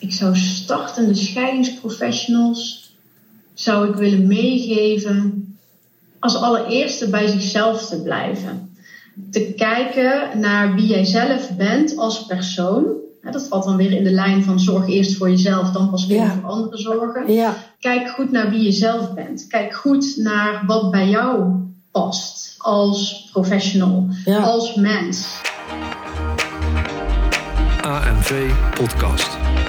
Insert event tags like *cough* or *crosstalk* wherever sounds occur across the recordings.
ik zou startende scheidingsprofessionals zou ik willen meegeven als allereerste bij zichzelf te blijven. Te kijken naar wie jij zelf bent als persoon. Dat valt dan weer in de lijn van zorg eerst voor jezelf, dan pas weer voor anderen zorgen. Ja. Kijk goed naar wie je zelf bent. Kijk goed naar wat bij jou past als professional, als mens. AMV Podcast.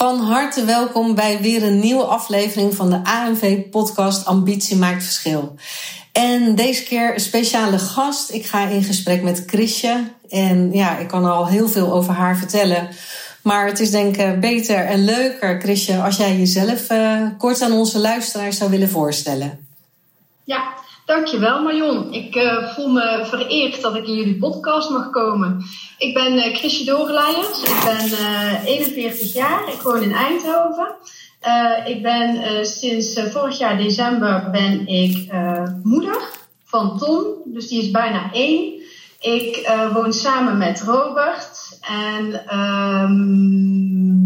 Van harte welkom bij weer een nieuwe aflevering van de AMV-podcast Ambitie maakt verschil. En deze keer een speciale gast. Ik ga in gesprek met Chrisje. En ja, ik kan al heel veel over haar vertellen. Maar het is denk ik beter en leuker, Chrisje, als jij jezelf uh, kort aan onze luisteraars zou willen voorstellen. Ja, Dankjewel Marion. Ik uh, voel me vereerd dat ik in jullie podcast mag komen. Ik ben uh, Chrisje. Ik ben uh, eh, 41 jaar. Ik woon in Eindhoven. ik ben sinds vorig jaar december ben ik moeder van Tom. Dus die is bijna één. Ik woon samen met Robert. En um,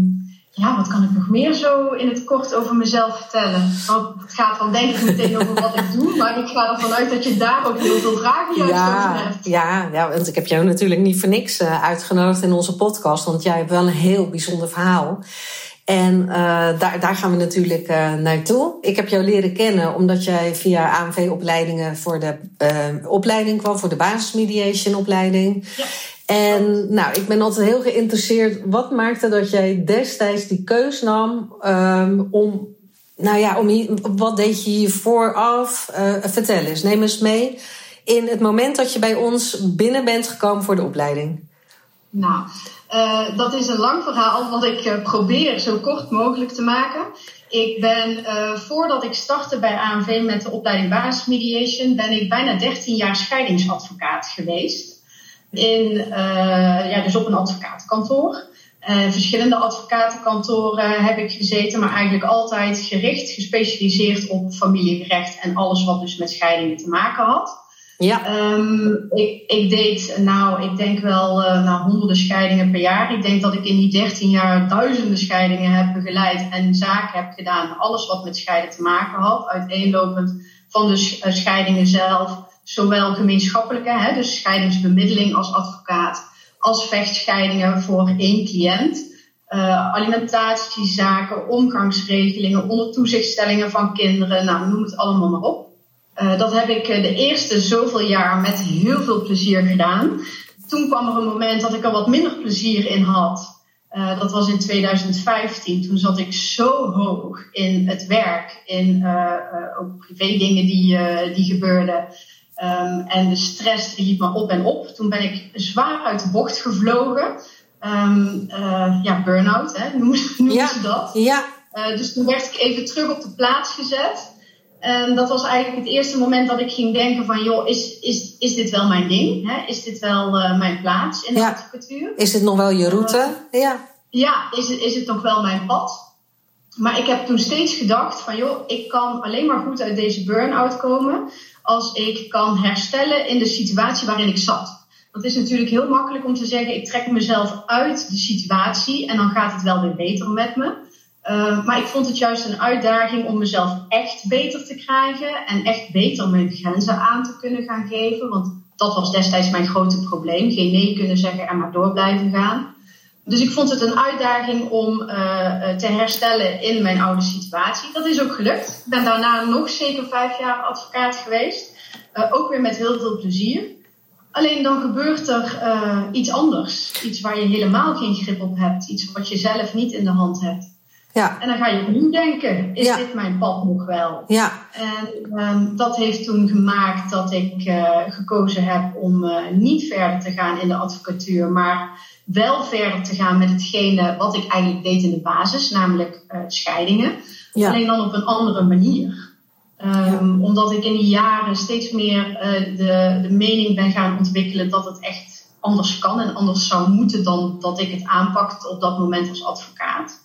ja, wat kan ik nog meer zo in het kort over mezelf vertellen? Want het gaat dan denk ik meteen over wat ik doe, maar ik ga ervan uit dat je daar ook heel veel vragen juist ja, over hebt. Ja, ja, want ik heb jou natuurlijk niet voor niks uh, uitgenodigd in onze podcast, want jij hebt wel een heel bijzonder verhaal. En uh, daar, daar gaan we natuurlijk uh, naartoe. Ik heb jou leren kennen omdat jij via AMV-opleidingen voor de opleiding kwam, voor de basismediation opleiding. Ja. En nou, ik ben altijd heel geïnteresseerd. Wat maakte dat jij destijds die keus nam um, om. Nou ja, om wat deed je hier vooraf? Uh, vertel eens, neem eens mee. In het moment dat je bij ons binnen bent gekomen voor de opleiding. Nou, uh, dat is een lang verhaal wat ik uh, probeer zo kort mogelijk te maken. Ik ben, voordat ik startte bij ANV met de opleiding basismediation, ben ik bijna 13 jaar scheidingsadvocaat geweest in, uh, ja, dus op een advocatenkantoor. Uh, verschillende advocatenkantoren heb ik gezeten, maar eigenlijk altijd gericht, gespecialiseerd op familierecht en alles wat dus met scheidingen te maken had. Ja. Um, ik, ik deed, nou, ik denk wel uh, nou, honderden scheidingen per jaar. Ik denk dat ik in die 13 jaar duizenden scheidingen heb begeleid en zaken heb gedaan. Alles wat met scheiden te maken had, uiteenlopend van de scheidingen zelf zowel gemeenschappelijke, hè, dus scheidingsbemiddeling als advocaat, als vechtscheidingen voor één cliënt. Uh, alimentatiezaken, omgangsregelingen, onder toezichtstellingen van kinderen, nou noem het allemaal maar op. Uh, dat heb ik de eerste zoveel jaar met heel veel plezier gedaan. Toen kwam er een moment dat ik er wat minder plezier in had. Dat was in 2015. Toen zat ik zo hoog in het werk, in ook privé dingen die, die gebeurden. Um, en de stress liep me op en op. Toen ben ik zwaar uit de bocht gevlogen. Um, uh, ja, burn-out, hè, noemen, noemen ja. ze dat. Ja. Uh, dus toen werd ik even terug op de plaats gezet. En dat was eigenlijk het eerste moment dat ik ging denken van... joh, is, is, is dit wel mijn ding? Hè? Is dit wel uh, mijn plaats in ja. de advocatuur? Is dit nog wel je route? ja. Ja, is is het nog wel mijn pad? Maar ik heb toen steeds gedacht van... joh, ik kan alleen maar goed uit deze burn-out komen als ik kan herstellen in de situatie waarin ik zat. Het is natuurlijk heel makkelijk om te zeggen: ik trek mezelf uit de situatie en dan gaat het wel weer beter met me. Uh, maar ik vond het juist een uitdaging om mezelf echt beter te krijgen en echt beter mijn grenzen aan te kunnen gaan geven. Want dat was destijds mijn grote probleem: geen nee kunnen zeggen en maar door blijven gaan. Dus ik vond het een uitdaging om uh, te herstellen in mijn oude situatie. Dat is ook gelukt. Ik ben daarna nog zeker vijf jaar advocaat geweest. Uh, ook weer met heel veel plezier. Alleen dan gebeurt er iets anders. Iets waar je helemaal geen grip op hebt. Iets wat je zelf niet in de hand hebt. Ja. En dan ga je opnieuw denken, is Ja. dit mijn pad nog wel? Ja. En ehm, dat heeft toen gemaakt dat ik eh, gekozen heb om eh, niet verder te gaan in de advocatuur, maar wel verder te gaan met hetgene wat ik eigenlijk deed in de basis, namelijk eh, scheidingen. Ja. Alleen dan op een andere manier. Ehm, Omdat ik in die jaren steeds meer eh, de, de mening ben gaan ontwikkelen dat het echt anders kan en anders zou moeten dan dat ik het aanpakte op dat moment als advocaat.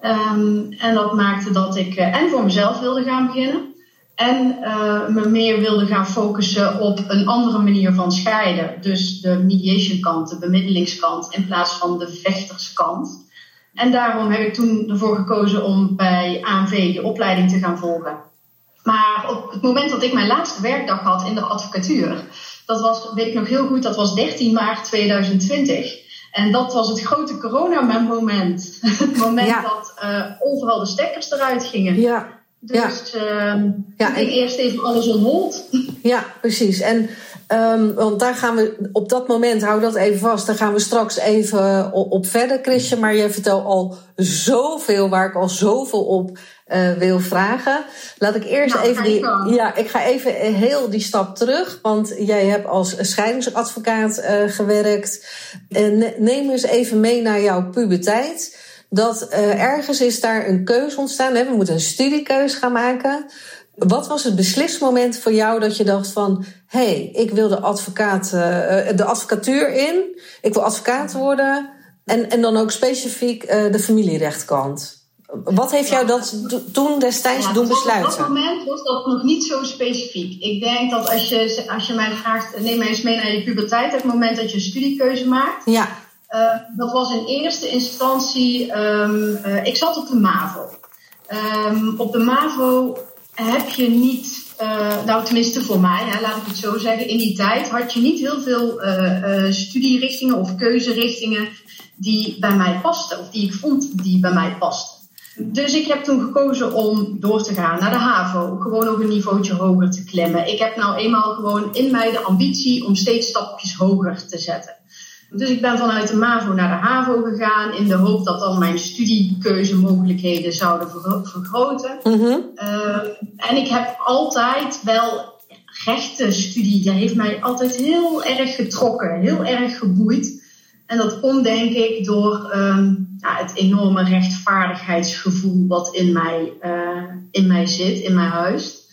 Ehm, en dat maakte dat ik eh, en voor mezelf wilde gaan beginnen. En eh, me meer wilde gaan focussen op een andere manier van scheiden. Dus de mediation kant, de bemiddelingskant, in plaats van de vechterskant. En daarom heb ik toen ervoor gekozen om bij ANV de opleiding te gaan volgen. Maar op het moment dat ik mijn laatste werkdag had in de advocatuur, dat was, weet ik nog heel goed, dat was 13 maart 2020. En dat was het grote corona-moment. *laughs* Het moment Ja. dat eh, overal de stekkers eruit gingen. Ja. Dus ehm Ja, ging en- eerst even alles on hold. Ja, precies. En ehm, want daar gaan we op dat moment, hou dat even vast, daar gaan we straks even op, op verder, Christian. Maar je vertelt al zoveel waar ik al zoveel op eh, wil vragen. Laat ik eerst Nou, even die. Ja, ik ga even heel die stap terug. Want jij hebt als scheidingsadvocaat eh, gewerkt. En ne- neem eens even mee naar jouw puberteit. Dat eh, ergens is daar een keuze ontstaan. Hè? We moeten een studiekeus gaan maken. Wat was het beslismoment voor jou dat je dacht van... hé, hey, ik wil de, advocaat, eh, de advocatuur in. Ik wil advocaat worden. En, en dan ook specifiek eh, de familierechtkant. Wat heeft jou dat toen destijds Ja, doen Op dat besluiten? moment was dat nog niet zo specifiek. Ik denk dat als je, als je mij vraagt, neem mij eens mee naar je puberteit, het moment dat je een studiekeuze maakt. Ja, Eh, dat was in eerste instantie, ehm, eh, ik zat op de MAVO. Ehm, op de MAVO heb je niet, eh, nou tenminste voor mij, hè, laat ik het zo zeggen, in die tijd had je niet heel veel studierichtingen of keuzerichtingen die bij mij pasten, of die ik vond die bij mij pasten. Dus ik heb toen gekozen om door te gaan naar de HAVO. Gewoon nog een niveautje hoger te klimmen. Ik heb nou eenmaal gewoon in mij de ambitie om steeds stapjes hoger te zetten. Dus ik ben vanuit de MAVO naar de HAVO gegaan in de hoop dat dan mijn studiekeuzemogelijkheden zouden vergro- vergroten. mhm, Uh, en ik heb altijd wel rechtenstudie, dat heeft mij altijd heel erg getrokken, heel erg geboeid. En dat komt denk ik door um, ja, het enorme rechtvaardigheidsgevoel wat in mij, uh, in mij zit, in mij huist.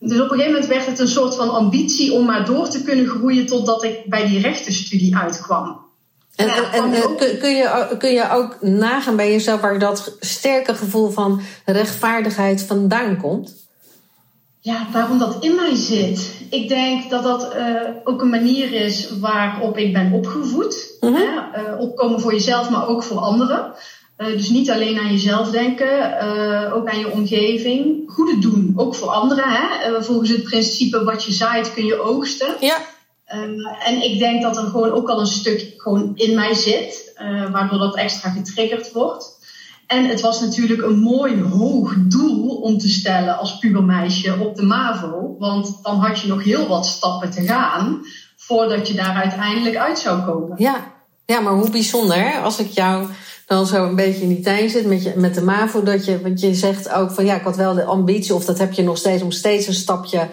Dus op een gegeven moment werd het een soort van ambitie om maar door te kunnen groeien totdat ik bij die rechtenstudie uitkwam. En, Ja, en, ook- kun, kun, je, kun je ook nagaan bij jezelf waar dat sterke gevoel van rechtvaardigheid vandaan komt? Ja, waarom dat in mij zit. Ik denk dat dat uh, ook een manier is waarop ik ben opgevoed. Mhm. Hè? Uh, opkomen voor jezelf, maar ook voor anderen. Uh, dus niet alleen aan jezelf denken, ook aan je omgeving. Goede doen, ook voor anderen. Hè? Volgens het principe wat je zaait kun je oogsten. Ja. Uh, en ik denk dat er gewoon ook al een stuk gewoon in mij zit, uh, waardoor dat extra getriggerd wordt. En het was natuurlijk een mooi hoog doel om te stellen als pubermeisje op de MAVO. Want dan had je nog heel wat stappen te gaan voordat je daar uiteindelijk uit zou komen. Ja, ja maar hoe bijzonder? Als ik jou dan zo een beetje in die tuin zit met, je, met de MAVO. Dat je, want je zegt ook van ja, ik had wel de ambitie, of dat heb je nog steeds, om steeds een stapje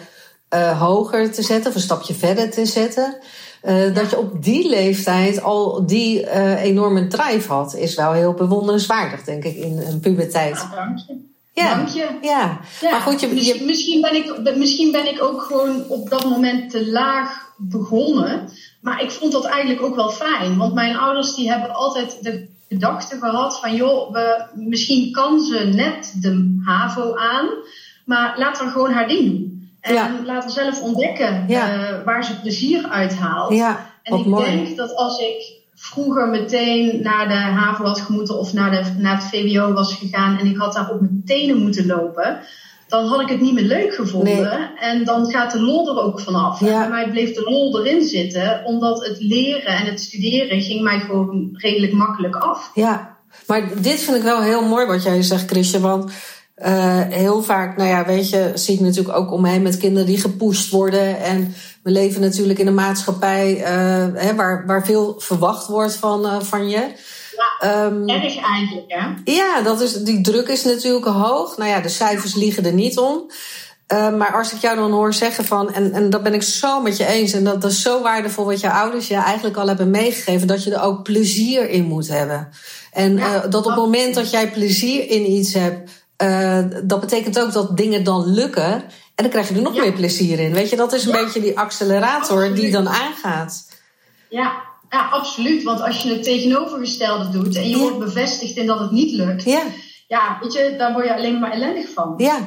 uh, hoger te zetten of een stapje verder te zetten. Uh, ja. Dat je op die leeftijd al die uh, enorme drive had, is wel heel bewonderenswaardig, denk ik, in een puberteit. Ja, dank je. Ja. Dank je. Ja. ja. maar goed, je, misschien, misschien, ben ik, misschien ben ik ook gewoon op dat moment te laag begonnen. Maar ik vond dat eigenlijk ook wel fijn. Want mijn ouders die hebben altijd de gedachte gehad van... joh, we, misschien kan ze net de HAVO aan, maar laat haar gewoon haar ding doen. En Ja. laat haar zelf ontdekken Ja. eh, waar ze plezier uit haalt. Ja, en ik mooi. denk dat als ik vroeger meteen naar de HAVO had gemoeten of naar, de, naar het VWO was gegaan en ik had daar op mijn tenen moeten lopen, dan had ik het niet meer leuk gevonden. En dan gaat de lol er ook vanaf. Ja. En bij mij bleef de lol erin zitten, omdat het leren en het studeren ging mij gewoon redelijk makkelijk af. Ja, maar dit vind ik wel heel mooi wat jij zegt, Chrisje. Want uh, heel vaak, nou ja, weet je, zie ik natuurlijk ook omheen met kinderen die gepusht worden. En we leven natuurlijk in een maatschappij uh, hè, waar, waar veel verwacht wordt van, uh, van je. Ja. Ehm, Erg eigenlijk, hè? ja, dat is, die druk is natuurlijk hoog. Nou ja, de cijfers liegen er niet om. Maar als ik jou dan hoor zeggen van, en, en dat ben ik zo met je eens, en dat, dat is zo waardevol wat je ouders je eigenlijk al hebben meegegeven, dat je er ook plezier in moet hebben. En Ja, dat op het moment dat jij plezier in iets hebt, uh, dat betekent ook dat dingen dan lukken. En dan krijg je er nog Ja. meer plezier in. Weet je, dat is een Ja. beetje die accelerator die dan aangaat. Ja, ja, absoluut. Want als je het tegenovergestelde doet en je Ja. wordt bevestigd in dat het niet lukt, Ja, ja, weet je, daar word je alleen maar ellendig van. ja.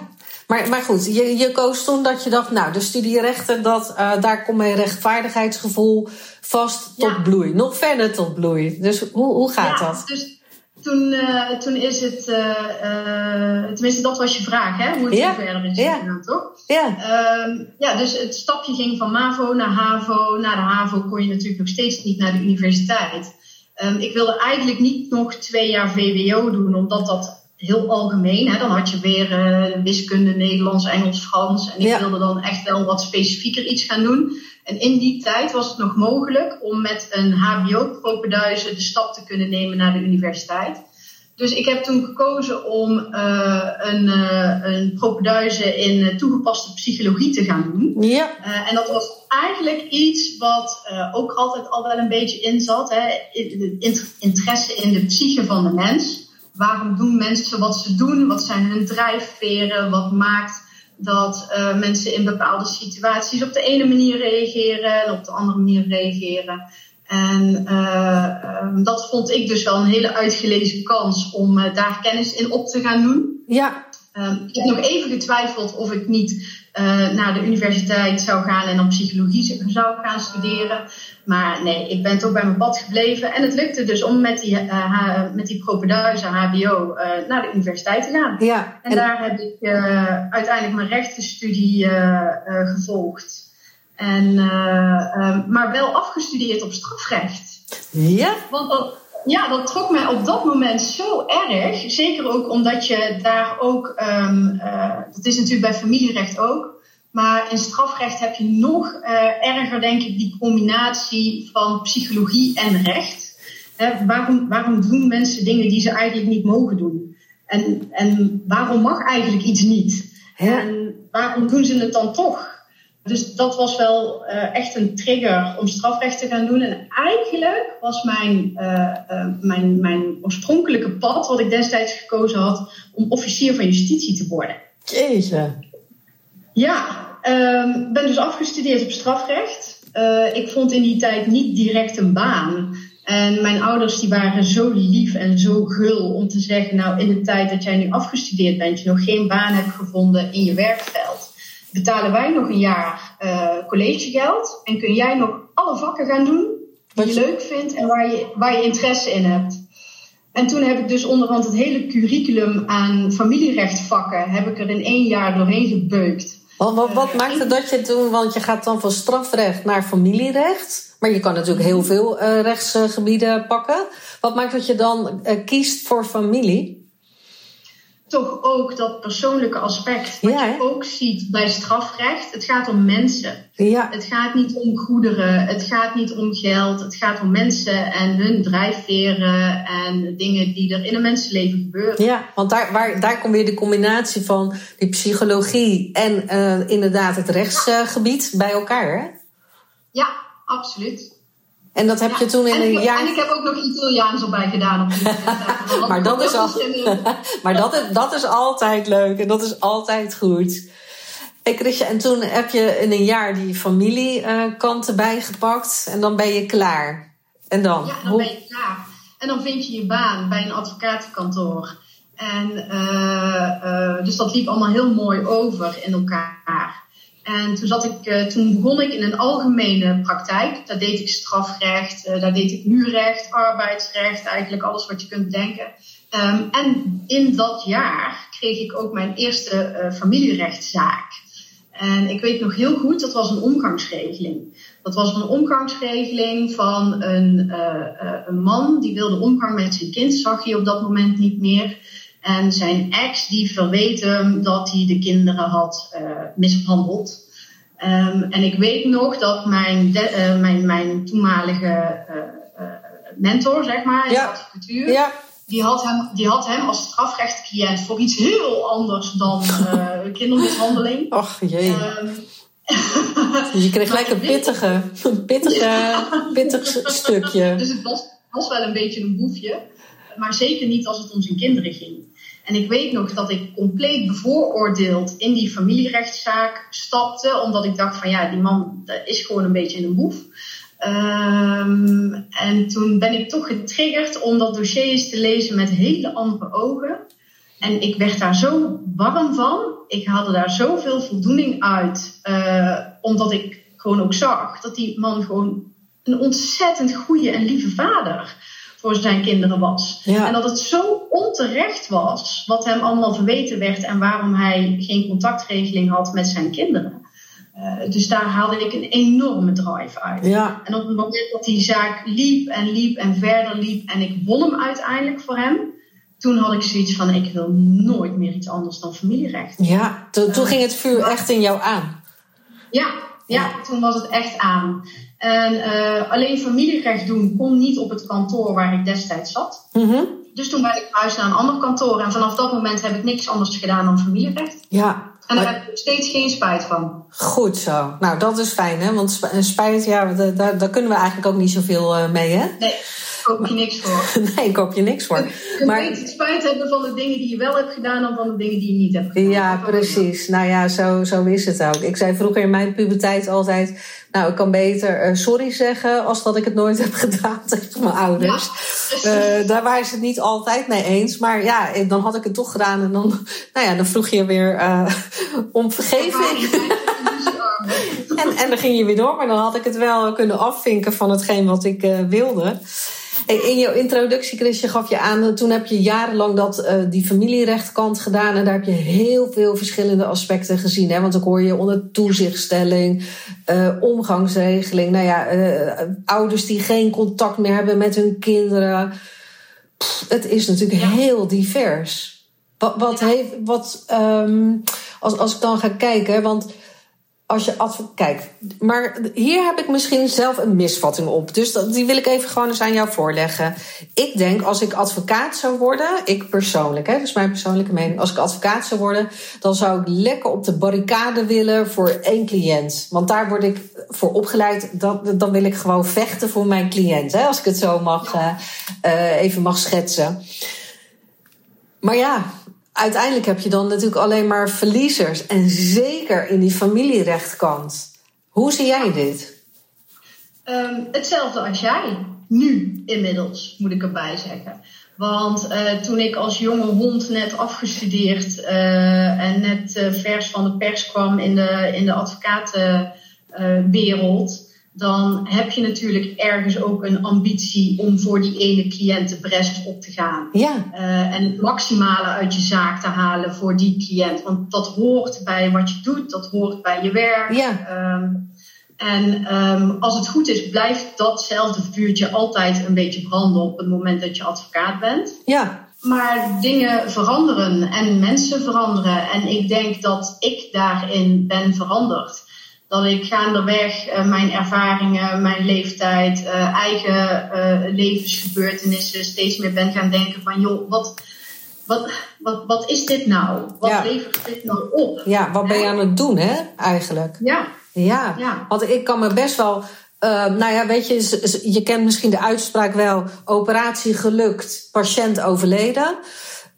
Maar, maar goed, je, je koos toen dat je dacht, nou, de studierechten, dat, uh, daar komt mijn rechtvaardigheidsgevoel vast tot bloei. Nog verder tot bloei. Dus hoe, hoe gaat Ja, dat? Dus toen, uh, toen is het, uh, tenminste dat was je vraag, hè? hoe het Ja. verder is Ja. gegaan, toch? Ja, Um, ja, dus het stapje ging van MAVO naar HAVO. Na de HAVO kon je natuurlijk nog steeds niet naar de universiteit. Um, ik wilde eigenlijk niet nog twee jaar VWO doen, omdat dat heel algemeen. Hè, dan had je weer wiskunde, Nederlands, Engels, Frans. En ik Ja. wilde dan echt wel wat specifieker iets gaan doen. En in die tijd was het nog mogelijk om met een HBO-propeduize de stap te kunnen nemen naar de universiteit. Dus ik heb toen gekozen om uh, een, uh, een in uh, toegepaste psychologie te gaan doen. ja, Uh, en dat was eigenlijk iets wat ook altijd al wel een beetje in zat. Hè? In- in- Interesse in de psyche van de mens. Waarom doen mensen wat ze doen? Wat zijn hun drijfveren? Wat maakt dat uh, mensen in bepaalde situaties op de ene manier reageren en op de andere manier reageren? En uh, um, dat vond ik dus wel een hele uitgelezen kans om uh, daar kennis in op te gaan doen. ja, Um, ik heb nog even getwijfeld of ik niet uh, naar de universiteit zou gaan en dan psychologie zou gaan studeren. Maar nee, ik ben toch bij mijn pad gebleven. En het lukte dus om met die, uh, met die propeduize HBO uh, naar de universiteit te gaan. ja. En, daar heb ik uiteindelijk mijn rechtenstudie gevolgd. En, maar wel afgestudeerd op strafrecht. ja, Want ja, dat trok mij op dat moment zo erg. Zeker ook omdat je daar ook, um, uh, dat is natuurlijk bij familierecht ook. Maar in strafrecht heb je nog uh, erger, denk ik, die combinatie van psychologie en recht. Hè, waarom, waarom doen mensen dingen die ze eigenlijk niet mogen doen? En, en waarom mag eigenlijk iets niet? En waarom doen ze het dan toch? Dus dat was wel uh, echt een trigger om strafrecht te gaan doen. En eigenlijk was mijn, uh, uh, mijn, mijn oorspronkelijke pad, wat ik destijds gekozen had, om officier van justitie te worden. Jeetje. Ja, um, ben dus afgestudeerd op strafrecht. Ik vond in die tijd niet direct een baan. En mijn ouders die waren zo lief en zo gul om te zeggen, nou in de tijd dat jij nu afgestudeerd bent, je nog geen baan hebt gevonden in je werkveld, betalen wij nog een jaar uh, collegegeld en kun jij nog alle vakken gaan doen die je leuk vindt en waar je, waar je interesse in hebt. En toen heb ik dus onderhand het hele curriculum aan familierechtvakken heb ik er in één jaar doorheen gebeukt. Wat, wat, wat maakte dat je toen, want je gaat dan van strafrecht naar familierecht, maar je kan natuurlijk heel veel uh, rechtsgebieden pakken. Wat maakt dat je dan uh, kiest voor familie? Toch ook dat persoonlijke aspect, wat Ja, je ook ziet bij strafrecht. Het gaat om mensen. Ja, Het gaat niet om goederen, het gaat niet om geld, het gaat om mensen en hun drijfveren en dingen die er in een mensenleven gebeuren. ja want daar, waar, daar komt weer de combinatie van die psychologie en uh, inderdaad het rechtsgebied bij elkaar. Hè? Ja, absoluut. En dat heb Ja. je toen in en, een ik, jaar. en ik heb ook nog Italiaans erbij gedaan. Op die. *laughs* Maar dat is al-. *laughs* Maar dat dat is altijd leuk en dat is altijd goed. Hey Chrisje, en toen heb je in een jaar die familiekant erbij gepakt en dan ben je klaar. En dan? Ja, dan Hoe- ben je klaar. En dan vind je je baan bij een advocatenkantoor. En uh, uh, dus dat liep allemaal heel mooi over in elkaar. En toen, zat ik, uh, toen begon ik in een algemene praktijk. Daar deed ik strafrecht, uh, daar deed ik huurrecht, arbeidsrecht, eigenlijk alles wat je kunt bedenken. Um, en in dat jaar kreeg ik ook mijn eerste uh, familierechtszaak. En ik weet nog heel goed, dat was een omgangsregeling. Dat was een omgangsregeling van een, een man die wilde omgang met zijn kind, zag hij op dat moment niet meer. En zijn ex die verweet hem dat hij de kinderen had uh, mishandeld. Um, en ik weet nog dat mijn, de, uh, mijn, mijn toenmalige uh, mentor, zeg maar, in Ja. de advocatuur. Ja, Die, had hem, die had hem als strafrechtscliënt voor iets heel anders dan eh, *laughs* kindermishandeling. ach jee. Ehm, *laughs* Je kreeg gelijk een pittige, een pittige, *laughs* pittig stukje. Dus het was, was wel een beetje een boefje. Maar zeker niet als het om zijn kinderen ging. En ik weet nog dat ik compleet bevooroordeeld in die familierechtszaak stapte. Omdat ik dacht van ja, die man is gewoon een beetje een boef. Ehm, en toen ben ik toch getriggerd om dat dossier eens te lezen met hele andere ogen. En ik werd daar zo warm van. Ik haalde daar zoveel voldoening uit. eh, omdat ik gewoon ook zag dat die man gewoon een ontzettend goede en lieve vader voor zijn kinderen was. Ja. En dat het zo onterecht was wat hem allemaal verweten werd en waarom hij geen contactregeling had met zijn kinderen. Eh, dus daar haalde ik een enorme drive uit. Ja, En op het moment dat die zaak liep en liep en verder liep en ik won hem uiteindelijk voor hem, toen had ik zoiets van: ik wil nooit meer iets anders dan familierecht. ja. Toen, toen ging het vuur echt in jou aan. Ja, ja, toen was het echt aan. En eh, alleen familierecht doen kon niet op het kantoor waar ik destijds zat. Mhm. Dus toen ben ik verhuisd naar een ander kantoor. En vanaf dat moment heb ik niks anders gedaan dan familierecht. Ja, En daar maar- heb ik nog steeds geen spijt van. goed zo. Nou, dat is fijn, hè? Want spijt, ja, da- daar, daar kunnen we eigenlijk ook niet zoveel eh, mee, hè? Nee, koop je niks voor. *laughs* Nee, ik koop je niks voor. Je Maar moet spijt hebben van de dingen die je wel hebt gedaan dan van de dingen die je niet hebt gedaan. Ja, precies. Nou ja, zo, zo is het ook. Ik zei vroeger in mijn puberteit altijd... nou, ik kan beter eh, sorry zeggen... als dat ik het nooit heb *laughs* gedaan tegen mijn ouders. Eh, daar waren ze het niet altijd mee eens. Maar ja, dan had ik het toch gedaan... en dan, nou ja, dan vroeg je weer eh, om vergeving. *laughs* En, en dan ging je weer door, maar dan had ik het wel kunnen afvinken van hetgeen wat ik wilde. In jouw introductie, Chrisje, gaf je aan, toen heb je jarenlang dat, eh, die familierechtkant gedaan. En daar heb je heel veel verschillende aspecten gezien. Hè? Want ik hoor je onder toezichtstelling, eh, omgangsregeling. Nou ja, eh, ouders die geen contact meer hebben met hun kinderen. Pff, het is natuurlijk Ja. heel divers. Wat, wat heeft, wat, ehm, als, als ik dan ga kijken, want als je Kijk, maar hier heb ik misschien zelf een misvatting op. Dus dat, die wil ik even gewoon eens aan jou voorleggen. Ik denk, als ik advocaat zou worden, ik persoonlijk, hè, is mijn persoonlijke mening. Als ik advocaat zou worden, dan zou ik lekker op de barricade willen voor één cliënt. Want daar word ik voor opgeleid. Dan, dan wil ik gewoon vechten voor mijn cliënt. Hè, als ik het zo mag, eh, eh, even mag schetsen. Maar ja, uiteindelijk heb je dan natuurlijk alleen maar verliezers. En zeker in die familierechtkant. Hoe zie jij dit? Ehm, hetzelfde als jij. Nu inmiddels, moet ik erbij zeggen. Want eh, toen ik als jonge hond net afgestudeerd eh, en net eh, vers van de pers kwam in de, in de advocatenwereld, dan heb je natuurlijk ergens ook een ambitie om voor die ene cliënt de bres op te gaan. Ja, Eh, en het maximale uit je zaak te halen voor die cliënt. Want dat hoort bij wat je doet, dat hoort bij je werk. Ja. Ehm, en ehm, als het goed is, blijft datzelfde vuurtje altijd een beetje branden op het moment dat je advocaat bent. ja, Maar dingen veranderen en mensen veranderen. En ik denk dat ik daarin ben veranderd. Dat ik gaandeweg uh, mijn ervaringen, mijn leeftijd, uh, eigen uh, levensgebeurtenissen steeds meer ben gaan denken van joh, wat, wat, wat, wat is dit nou? Wat Ja. levert dit nou op? ja, wat ben je aan het doen, hè, eigenlijk? Ja, Ja, Ja. want ik kan me best wel. eh, nou ja, weet je, je kent misschien de uitspraak wel: operatie gelukt, patiënt overleden.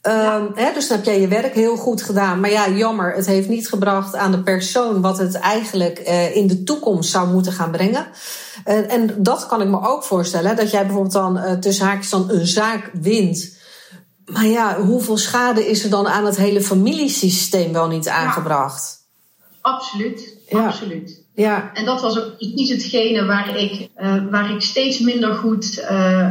Ehm, hè, dus dan heb jij je werk heel goed gedaan. Maar ja, jammer, het heeft niet gebracht aan de persoon wat het eigenlijk eh, in de toekomst zou moeten gaan brengen. Eh, en dat kan ik me ook voorstellen, hè, dat jij bijvoorbeeld dan eh, tussen haakjes dan een zaak wint. Maar ja, hoeveel schade is er dan aan het hele familiesysteem wel niet aangebracht? absoluut. Ja. absoluut. Ja, En dat was ook precies hetgene waar ik, waar ik steeds minder goed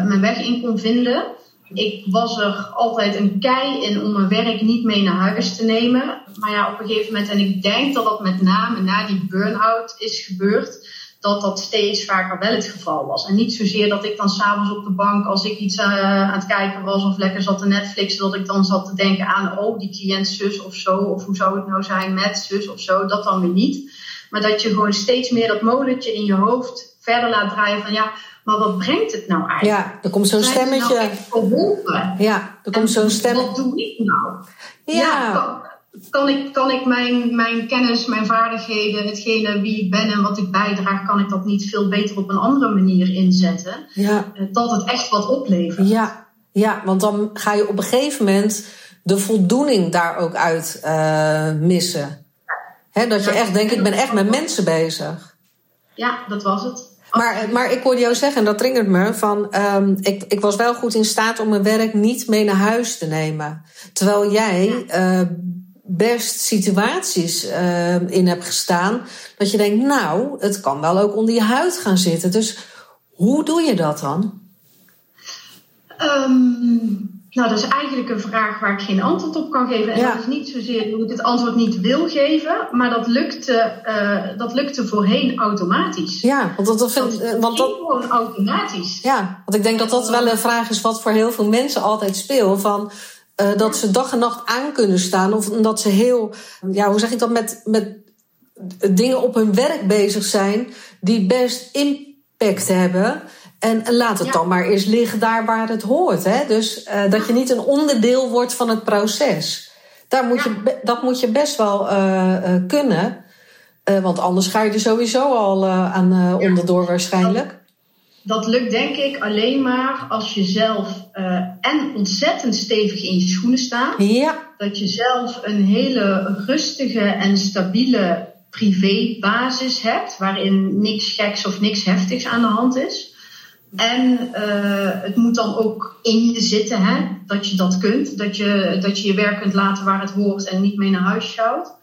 mijn weg in kon vinden. Ik was er altijd een kei in om mijn werk niet mee naar huis te nemen. Maar ja, op een gegeven moment, en ik denk dat dat met name na die burn-out is gebeurd, dat dat steeds vaker wel het geval was. En niet zozeer dat ik dan s'avonds op de bank, als ik iets eh, aan het kijken was of lekker zat te Netflixen, dat ik dan zat te denken aan, oh, die cliënt zus of zo, of hoe zou het nou zijn met zus of zo, dat dan weer niet. Maar dat je gewoon steeds meer dat molentje in je hoofd verder laat draaien van ja, maar wat brengt het nou eigenlijk? Ja, er komt zo'n nou stemmetje. geholpen? Ja, er komt zo'n stem. Wat doe ik nou? Ja, kan, kan ik, kan ik mijn, mijn kennis, mijn vaardigheden, hetgene wie ik ben en wat ik bijdraag, kan ik dat niet veel beter op een andere manier inzetten? ja, Eh, Dat het echt wat oplevert. ja, ja, want dan ga je op een gegeven moment de voldoening daar ook uit eh, missen. Dat je echt denkt, en ik ben echt met mensen bezig. Ja, dat was het. Maar, maar ik hoorde jou zeggen, en dat triggert me, van ehm, ik, ik was wel goed in staat om mijn werk niet mee naar huis te nemen. Terwijl jij eh, best situaties eh, in hebt gestaan dat je denkt, nou, het kan wel ook onder je huid gaan zitten. Dus hoe doe je dat dan? Ehm, nou, dat is eigenlijk een vraag waar ik geen antwoord op kan geven. En Ja. dat is niet zozeer dat ik het antwoord niet wil geven, maar dat lukte, eh, dat lukte voorheen automatisch. Ja, want dat, dat Dat vind, eh, want dat, gewoon automatisch. Ja, want ik denk dat dat wel een vraag is wat voor heel veel mensen altijd speelt. Van, eh, dat ze dag en nacht aan kunnen staan. Of omdat ze heel, ja, hoe zeg ik dat, met, met dingen op hun werk bezig zijn. die best impact hebben. En laat het Ja. dan maar eens liggen daar waar het hoort. Hè? Dus eh, dat je niet een onderdeel wordt van het proces. Daar moet je, dat moet je best wel eh, eh, kunnen. Want anders ga je er sowieso al aan onderdoor waarschijnlijk. Dat lukt denk ik alleen maar als je zelf en ontzettend stevig in je schoenen staat. Ja, Dat je zelf een hele rustige en stabiele privébasis hebt. Waarin niks geks of niks heftigs aan de hand is. En eh, het moet dan ook in je zitten, hè? dat je dat kunt. Dat je, dat je je werk kunt laten waar het hoort en niet mee naar huis sjouwt.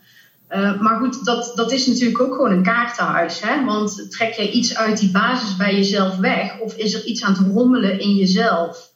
Eh, maar goed, dat, dat is natuurlijk ook gewoon een kaartenhuis. Hè? Want trek je iets uit die basis bij jezelf weg, of is er iets aan het rommelen in jezelf,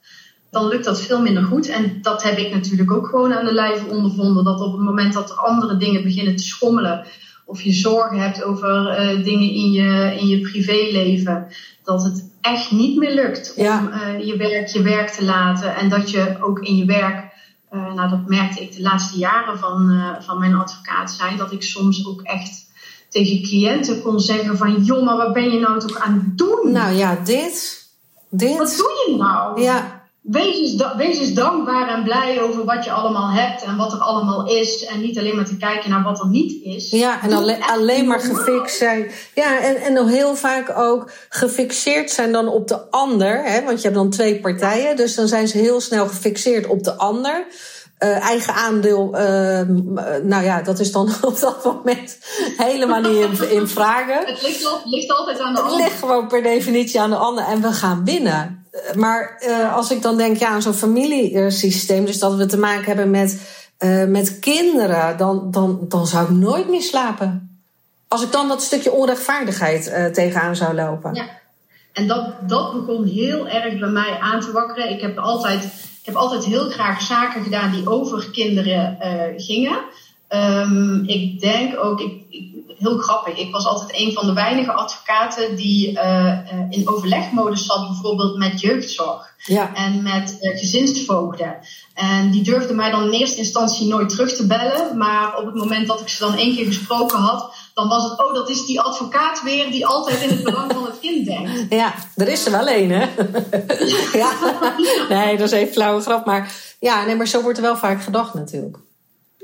dan lukt dat veel minder goed. En dat heb ik natuurlijk ook gewoon aan de lijve ondervonden. Dat op het moment dat er andere dingen beginnen te schommelen, of je zorgen hebt over eh, dingen in je, in je privéleven, dat het echt niet meer lukt om Ja. eh, je werk je werk te laten. En dat je ook in je werk eh, nou, dat merkte ik de laatste jaren van, eh, van mijn advocaat zijn. Dat ik soms ook echt tegen cliënten kon zeggen van... joh, maar wat ben je nou toch aan het doen? Nou ja, dit. wat Dit. doe je nou? Ja, Wees, eens da- wees eens dankbaar en blij over wat je allemaal hebt en wat er allemaal is. En niet alleen maar te kijken naar wat er niet is. ja en alleen maar gefixt zijn. Ja, en, en nog heel vaak ook gefixeerd zijn dan op de ander. Hè? Want je hebt dan twee partijen, dus dan zijn ze heel snel gefixeerd op de ander. Eh, eigen aandeel, eh, m- eh, nou ja, dat is dan *laughs* op dat moment helemaal niet in, in vragen. *laughs* Het ligt, ligt altijd aan de Het ander. ligt gewoon per definitie aan de ander en we gaan winnen. Maar eh, als ik dan denk ja, aan zo'n familiesysteem, dus dat we te maken hebben met, eh, met kinderen, dan, dan, dan zou ik nooit meer slapen. Als ik dan dat stukje onrechtvaardigheid eh, tegenaan zou lopen. Ja. En dat, dat begon heel erg bij mij aan te wakkeren. Ik heb altijd, ik heb altijd heel graag zaken gedaan die over kinderen gingen. Ehm, ik denk ook, ik- heel grappig, ik was altijd een van de weinige advocaten die eh, eh, in overlegmodus zat, bijvoorbeeld met jeugdzorg Ja. en met eh, gezinsvoogden. En die durfden mij dan in eerste instantie nooit terug te bellen. Maar op het moment dat ik ze dan één keer gesproken had, dan was het, oh, dat is die advocaat weer die altijd in het belang van het kind denkt. *laughs* Ja, er is er wel één, hè? *laughs* ja. *laughs* Nee, dat is even flauwe grap. Maar ja, nee, maar zo wordt er wel vaak gedacht natuurlijk.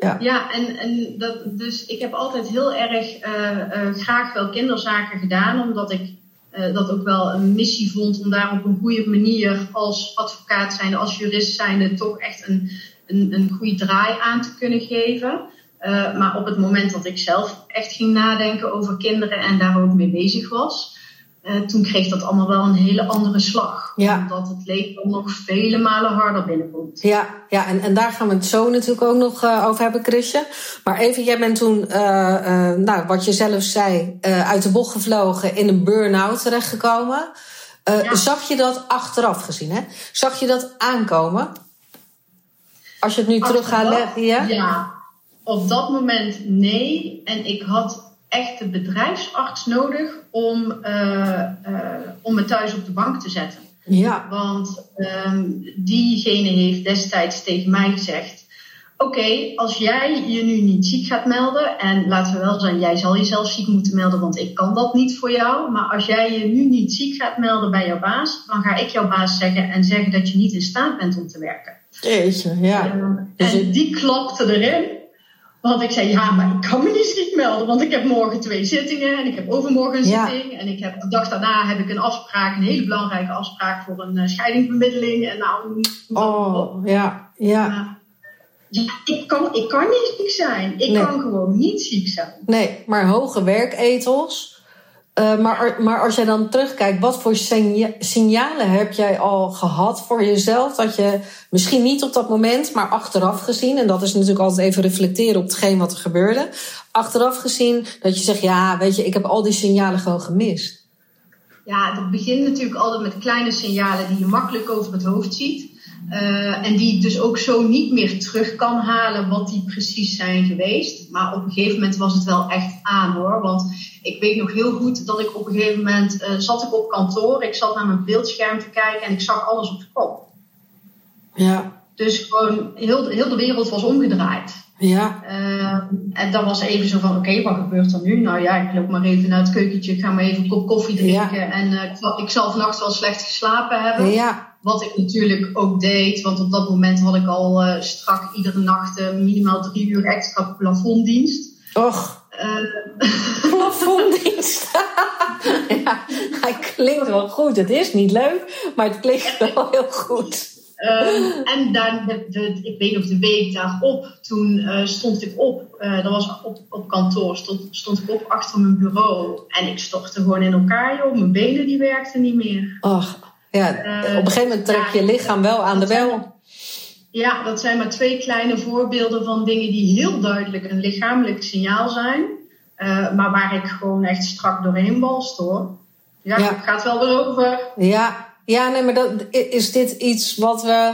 Ja. Ja, en, en dat, dus ik heb altijd heel erg eh, eh, graag wel kinderzaken gedaan, omdat ik eh, dat ook wel een missie vond om daar op een goede manier als advocaat zijnde, als jurist zijnde, toch echt een, een, een goede draai aan te kunnen geven. Maar op het moment dat ik zelf echt ging nadenken over kinderen en daar ook mee bezig was, eh, toen kreeg dat allemaal wel een hele andere slag. Ja. Omdat het leven nog vele malen harder binnenkomt. Ja, ja en, en daar gaan we het zo natuurlijk ook nog eh, over hebben, Chrisje. Maar even, jij bent toen, eh, nou, wat je zelf zei, uit de bocht gevlogen, in een burn-out terechtgekomen. Ja. Zag je dat achteraf gezien, hè? Zag je dat aankomen? Als je het nu terug gaat Achteraf? leggen, ja? Ja, op dat moment nee. En ik had echt de bedrijfsarts nodig om, eh, eh, om me thuis op de bank te zetten. Ja. Want ehm, diegene heeft destijds tegen mij gezegd: oké, als jij je nu niet ziek gaat melden, en laten we wel zijn, jij zal jezelf ziek moeten melden, want ik kan dat niet voor jou. Maar als jij je nu niet ziek gaat melden bij jouw baas, dan ga ik jouw baas zeggen en zeggen dat je niet in staat bent om te werken. Jeetje, ja. Uh, en die klapte erin. Want ik zei, ja, maar ik kan me niet ziek melden, want ik heb morgen twee zittingen en ik heb overmorgen een zitting. En ik heb de dag daarna heb ik een afspraak, een hele belangrijke afspraak voor een uh, scheidingsbemiddeling. En nou, oh, ja, ja. Ja, ik kan, ik kan niet ziek zijn. Ik kan gewoon niet ziek zijn. Nee, maar hoge werketels. Uh, maar, maar als jij dan terugkijkt, wat voor signalen heb jij al gehad voor jezelf? Dat je misschien niet op dat moment, maar achteraf gezien, en dat is natuurlijk altijd even reflecteren op hetgeen wat er gebeurde. Achteraf gezien dat je zegt, ja, weet je, ik heb al die signalen gewoon gemist. Ja, het begint natuurlijk altijd met kleine signalen die je makkelijk over het hoofd ziet. Uh, en die dus ook zo niet meer terug kan halen wat die precies zijn geweest. Maar op een gegeven moment was het wel echt aan hoor. Want ik weet nog heel goed dat ik op een gegeven moment uh, zat ik op kantoor. Ik zat naar mijn beeldscherm te kijken en ik zag alles op de kop. Ja. Dus gewoon heel, heel de wereld was omgedraaid. Ja. Uh, en dan was even zo van, oké, wat gebeurt er nu? Nou ja, ik loop maar even naar het keukentje, ik ga maar even een kop koffie drinken. Ja. En ik zal vannacht wel slecht geslapen hebben. Ja. Wat ik natuurlijk ook deed, want op dat moment had ik al uh, strak iedere nacht minimaal drie uur extra plafonddienst. Och. *laughs* plafonddienst. *laughs* ja, hij klinkt wel goed. Het is niet leuk, maar het klinkt wel heel goed. Um, en dan, de, de, ik weet nog de week daarop, toen uh, stond ik op, uh, dat was op, op kantoor, stond, stond ik op achter mijn bureau. En ik stortte gewoon in elkaar, joh. Mijn benen die werkten niet meer. Ach, ja, uh, op een gegeven moment trek je lichaam wel aan de bel. Ja, dat zijn maar twee kleine voorbeelden van dingen die heel duidelijk een lichamelijk signaal zijn. maar waar ik gewoon echt strak doorheen balst hoor. Ja, ja. het gaat wel weer over. Ja, ja, nee, maar dat, is dit iets wat we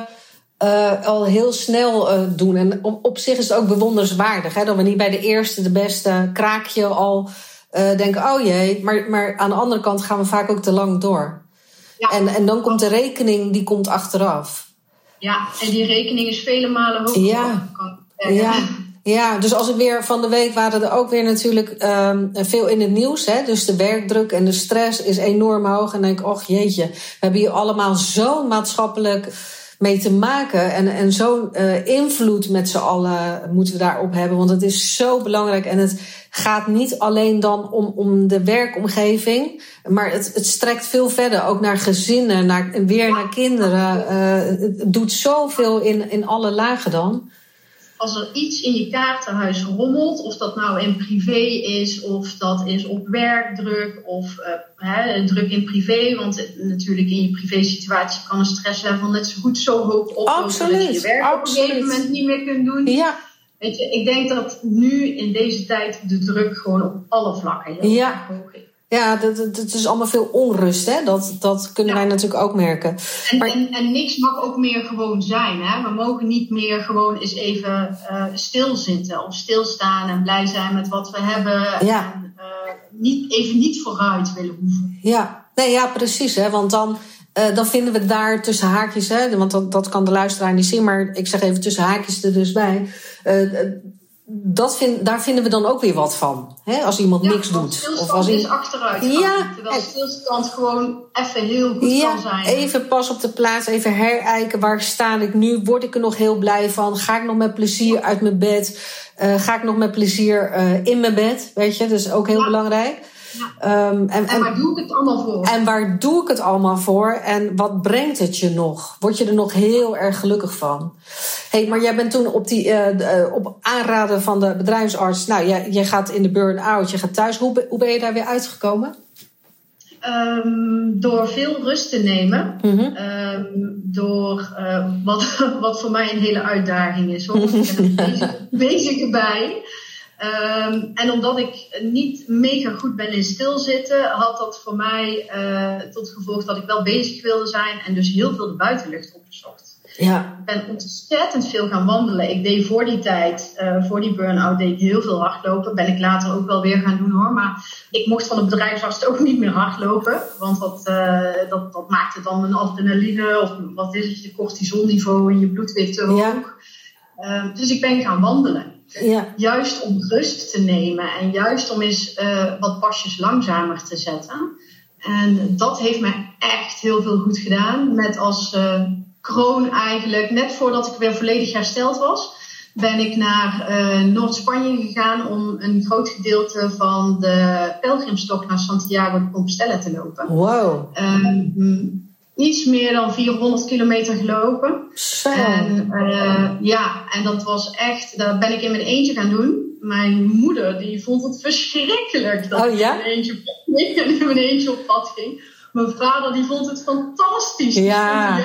uh, al heel snel uh, doen? En op, op, zich is het ook bewonderenswaardig. Hè, dat we niet bij de eerste, de beste kraakje al denken: oh jee. Maar, maar aan de andere kant gaan we vaak ook te lang door. Ja. En, en dan komt de rekening, die komt achteraf. Ja, en die rekening is vele malen hoger. Ja, ja. *laughs* Ja, dus als ik weer van de week waren er ook weer natuurlijk um, veel in het nieuws. Hè? Dus de werkdruk en de stress is enorm hoog. En dan denk ik, och jeetje, we hebben hier allemaal zo'n maatschappelijk mee te maken. En, en zo'n uh, invloed met z'n allen moeten we daarop hebben. Want het is zo belangrijk. En het gaat niet alleen dan om, om de werkomgeving. Maar het, het strekt veel verder. Ook naar gezinnen, naar, weer naar kinderen. Uh, het doet zoveel in, in alle lagen dan als er iets in je kaartenhuis rommelt, of dat nou in privé is, of dat is op werkdruk, of uh, hè, druk in privé, want natuurlijk in je privé-situatie kan een stresslevel net zo goed zo hoog oplopen dat je je werk op een gegeven moment niet meer kunt doen. Ja. Weet je, ik denk dat nu in deze tijd de druk gewoon op alle vlakken heel ja. hoog is. Ja, het is allemaal veel onrust. Hè? Dat, dat kunnen ja. wij natuurlijk ook merken. En, maar... en, en, niks mag ook meer gewoon zijn. Hè? We mogen niet meer gewoon eens even uh, stilzitten of stilstaan en blij zijn met wat we hebben. Ja. En uh, niet, even niet vooruit willen hoeven. Ja, nee, ja precies. Hè? Want dan, uh, dan vinden we daar tussen haakjes, hè? want dat, dat kan de luisteraar niet zien, maar ik zeg even tussen haakjes er dus bij dat vind, daar vinden we dan ook weer wat van. Hè? Als iemand ja, niks doet. Of als is achteruit. Ja, terwijl stilstand gewoon even heel goed ja, kan zijn. Even pas op de plaats, even herijken. Waar sta ik nu? Word ik er nog heel blij van? Ga ik nog met plezier uit mijn bed? Uh, ga ik nog met plezier uh, in mijn bed? Weet je, dat is ook heel ja. belangrijk. Ja. Um, en, en, waar doe ik het allemaal voor? En waar doe ik het allemaal voor? En wat brengt het je nog? Word je er nog heel erg gelukkig van? hey, maar jij bent toen op, die, uh, op aanraden van de bedrijfsarts... Nou, jij, jij gaat in de burn-out, je gaat thuis. Hoe, hoe ben je daar weer uitgekomen? Um, door veel rust te nemen. Mm -hmm. um, door uh, wat, *laughs* wat voor mij een hele uitdaging is. Hoor. Ik ben er bezig, bezig bij. Um, en omdat ik niet mega goed ben in stilzitten, had dat voor mij uh, tot gevolg dat ik wel bezig wilde zijn en dus heel veel de buitenlucht opgezocht. Ja. Ik ben ontzettend veel gaan wandelen. Ik deed voor die tijd, uh, voor die burn-out, deed ik heel veel hardlopen. Ben ik later ook wel weer gaan doen hoor. Maar ik mocht van de bedrijfsarts ook niet meer hardlopen. Want dat, uh, dat, dat maakte dan mijn adrenaline of wat is het, je cortisolniveau in je bloedwit te hoog. Ja. Ehm, dus ik ben gaan wandelen. Ja. Juist om rust te nemen en juist om eens eh, wat pasjes langzamer te zetten. En dat heeft mij echt heel veel goed gedaan. Met als eh, kroon eigenlijk, net voordat ik weer volledig hersteld was, ben ik naar eh, Noord-Spanje gegaan om een groot gedeelte van de pelgrimstok naar Santiago de Compostela te lopen. Wow. Iets meer dan 400 kilometer gelopen. Zo. En uh, ja, en dat was echt, dat ben ik in mijn eentje gaan doen. Mijn moeder die vond het verschrikkelijk dat Oh, ja? ik in mijn eentje, *laughs* in mijn eentje op pad ging. Mijn vader die vond het fantastisch. Die Ja.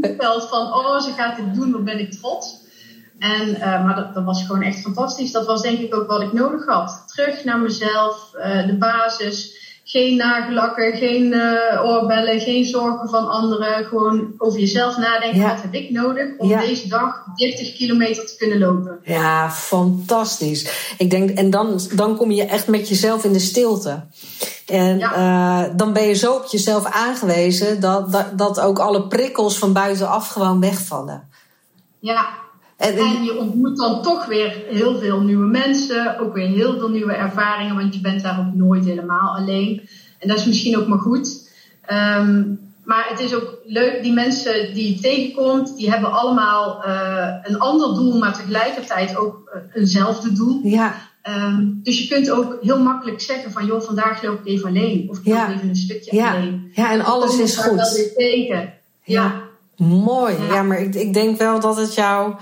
het veld van, oh ze gaat dit doen, wat ben ik trots. En, uh, maar dat, dat, was gewoon echt fantastisch. Dat was denk ik ook wat ik nodig had. Terug naar mezelf, uh, de basis. Geen nagellakken, geen uh, oorbellen, geen zorgen van anderen. Gewoon over jezelf nadenken. Ja. Wat heb ik nodig om Ja. deze dag 30 kilometer te kunnen lopen? Ja, fantastisch. Ik denk, en dan, dan kom je echt met jezelf in de stilte. En Ja. eh, dan ben je zo op jezelf aangewezen dat, dat, dat ook alle prikkels van buitenaf gewoon wegvallen. Ja, En, En je ontmoet dan toch weer heel veel nieuwe mensen, ook weer heel veel nieuwe ervaringen, want je bent daar ook nooit helemaal alleen. En dat is misschien ook maar goed. Ehm, maar het is ook leuk, die mensen die je tegenkomt, die hebben allemaal eh, een ander doel, maar tegelijkertijd ook eh, eenzelfde doel. ja, Ehm, dus je kunt ook heel makkelijk zeggen van, joh, vandaag loop ik even alleen. Of ik Ja. loop even een stukje ja, alleen. ja, en alles is elkaar wel goed. weer tegen. Ja. Mooi. Ja. Ja, maar ik, ik denk wel dat het jou.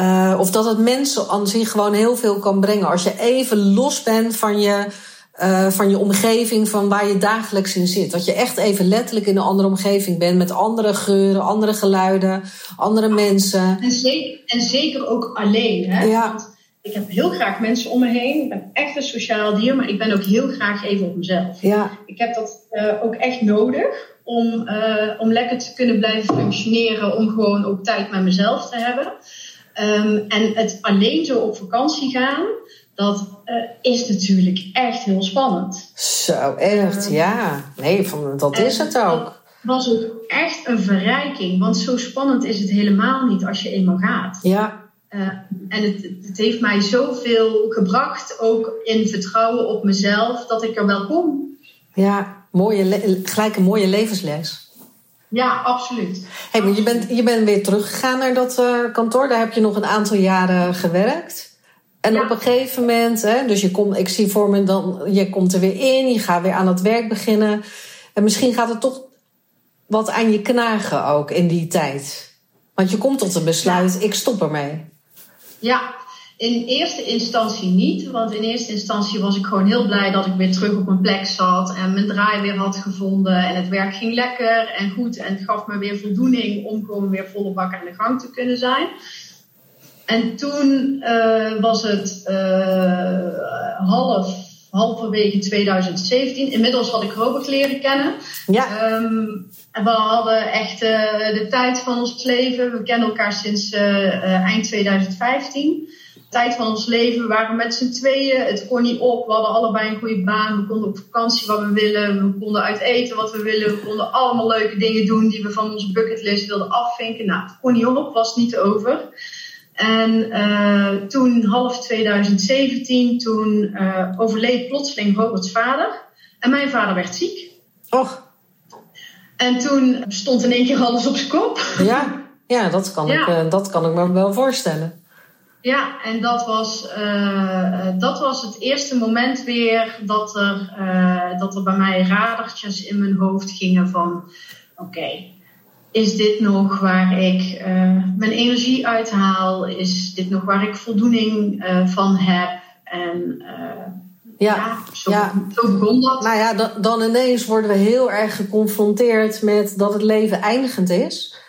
Eh, of dat het mensen aan zich gewoon heel veel kan brengen. Als je even los bent van je, eh, van je omgeving, van waar je dagelijks in zit. Dat je echt even letterlijk in een andere omgeving bent. Met andere geuren, andere geluiden, andere mensen. En zeker, en zeker ook alleen. Hè? Ja. Want ik heb heel graag mensen om me heen. Ik ben echt een sociaal dier, maar ik ben ook heel graag even op mezelf. Ja, Ik heb dat eh, ook echt nodig om, om lekker te kunnen blijven functioneren. Om gewoon ook tijd met mezelf te hebben. Ehm, en het alleen zo op vakantie gaan, dat eh, is natuurlijk echt heel spannend. zo echt. Ja, nee, van, dat is het ook. was ook echt een verrijking. Want zo spannend is het helemaal niet als je eenmaal gaat. Ja, Uh, en het, het heeft mij zoveel gebracht, ook in vertrouwen op mezelf, dat ik er wel kom. ja. Mooie gelijk een mooie levensles. Ja, absoluut. Hey, maar je bent, je bent weer teruggegaan naar dat eh, kantoor. Daar heb je nog een aantal jaren gewerkt. En Ja. op een gegeven moment, hè, dus je komt, ik zie voor me dan, je komt er weer in, je gaat weer aan het werk beginnen. En misschien gaat het toch wat aan je knagen ook in die tijd. Want je komt tot een besluit, ik stop ermee. Ja, in eerste instantie niet. Want in eerste instantie was ik gewoon heel blij dat ik weer terug op mijn plek zat. En mijn draai weer had gevonden. En het werk ging lekker en goed. En het gaf me weer voldoening om gewoon weer volle bak aan de gang te kunnen zijn. En toen uh, was het uh, half, halverwege 2017. Inmiddels had ik Robert leren kennen. Ja. Um, en we hadden echt uh, de tijd van ons leven. We kennen elkaar sinds eind 2015. Tijd van ons leven. We waren met z'n tweeën. Het kon niet op. We hadden allebei een goede baan. We konden op vakantie wat we willen. We konden uit eten wat we willen. We konden allemaal leuke dingen doen die we van onze bucketlist wilden afvinken. Nou, het kon niet op. Was niet over. En uh, toen, half 2017, toen uh, overleed plotseling Roberts vader. En mijn vader werd ziek. Och. En toen stond in één keer alles op zijn kop. Ja, ja, dat, kan Ja. Ik, uh, dat kan ik me wel voorstellen. Ja, en dat was, uh, dat was het eerste moment weer dat er, uh, dat er bij mij radertjes in mijn hoofd gingen van... Oké, is dit nog waar ik uh, mijn energie uithaal? Is dit nog waar ik voldoening van heb? En Ja, ja, zo, ja. zo begon dat. Nou ja, dan, dan ineens worden we heel erg geconfronteerd met dat het leven eindigend is.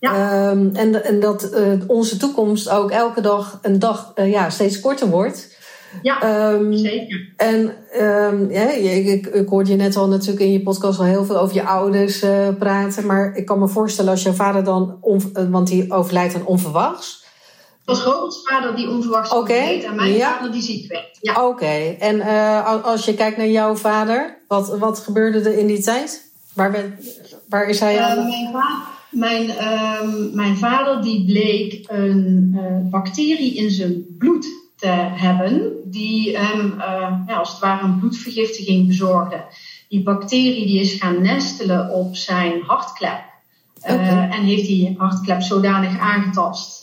Ja. Um, en, en dat uh, onze toekomst ook elke dag een dag uh, ja, steeds korter wordt. Ja, um, zeker. En um, ja, ik, ik, hoorde je net al natuurlijk in je podcast al heel veel over je ouders uh, praten. Maar ik kan me voorstellen als jouw vader dan, want die overlijdt dan onverwachts. Het was Roberts vader die onverwachts overleed en mijn ja. vader die ziek werd. Ja. Oké, en als je kijkt naar jouw vader, wat, wat gebeurde er in die tijd? Waar, ben, waar is hij aan? Mijn, vader, mijn, ehm, mijn vader die bleek een uh, bacterie in zijn bloed te hebben, die hem uh, ja, als het ware een bloedvergiftiging bezorgde. Die bacterie die is gaan nestelen op zijn hartklep. Okay. Uh, en heeft die hartklep zodanig aangetast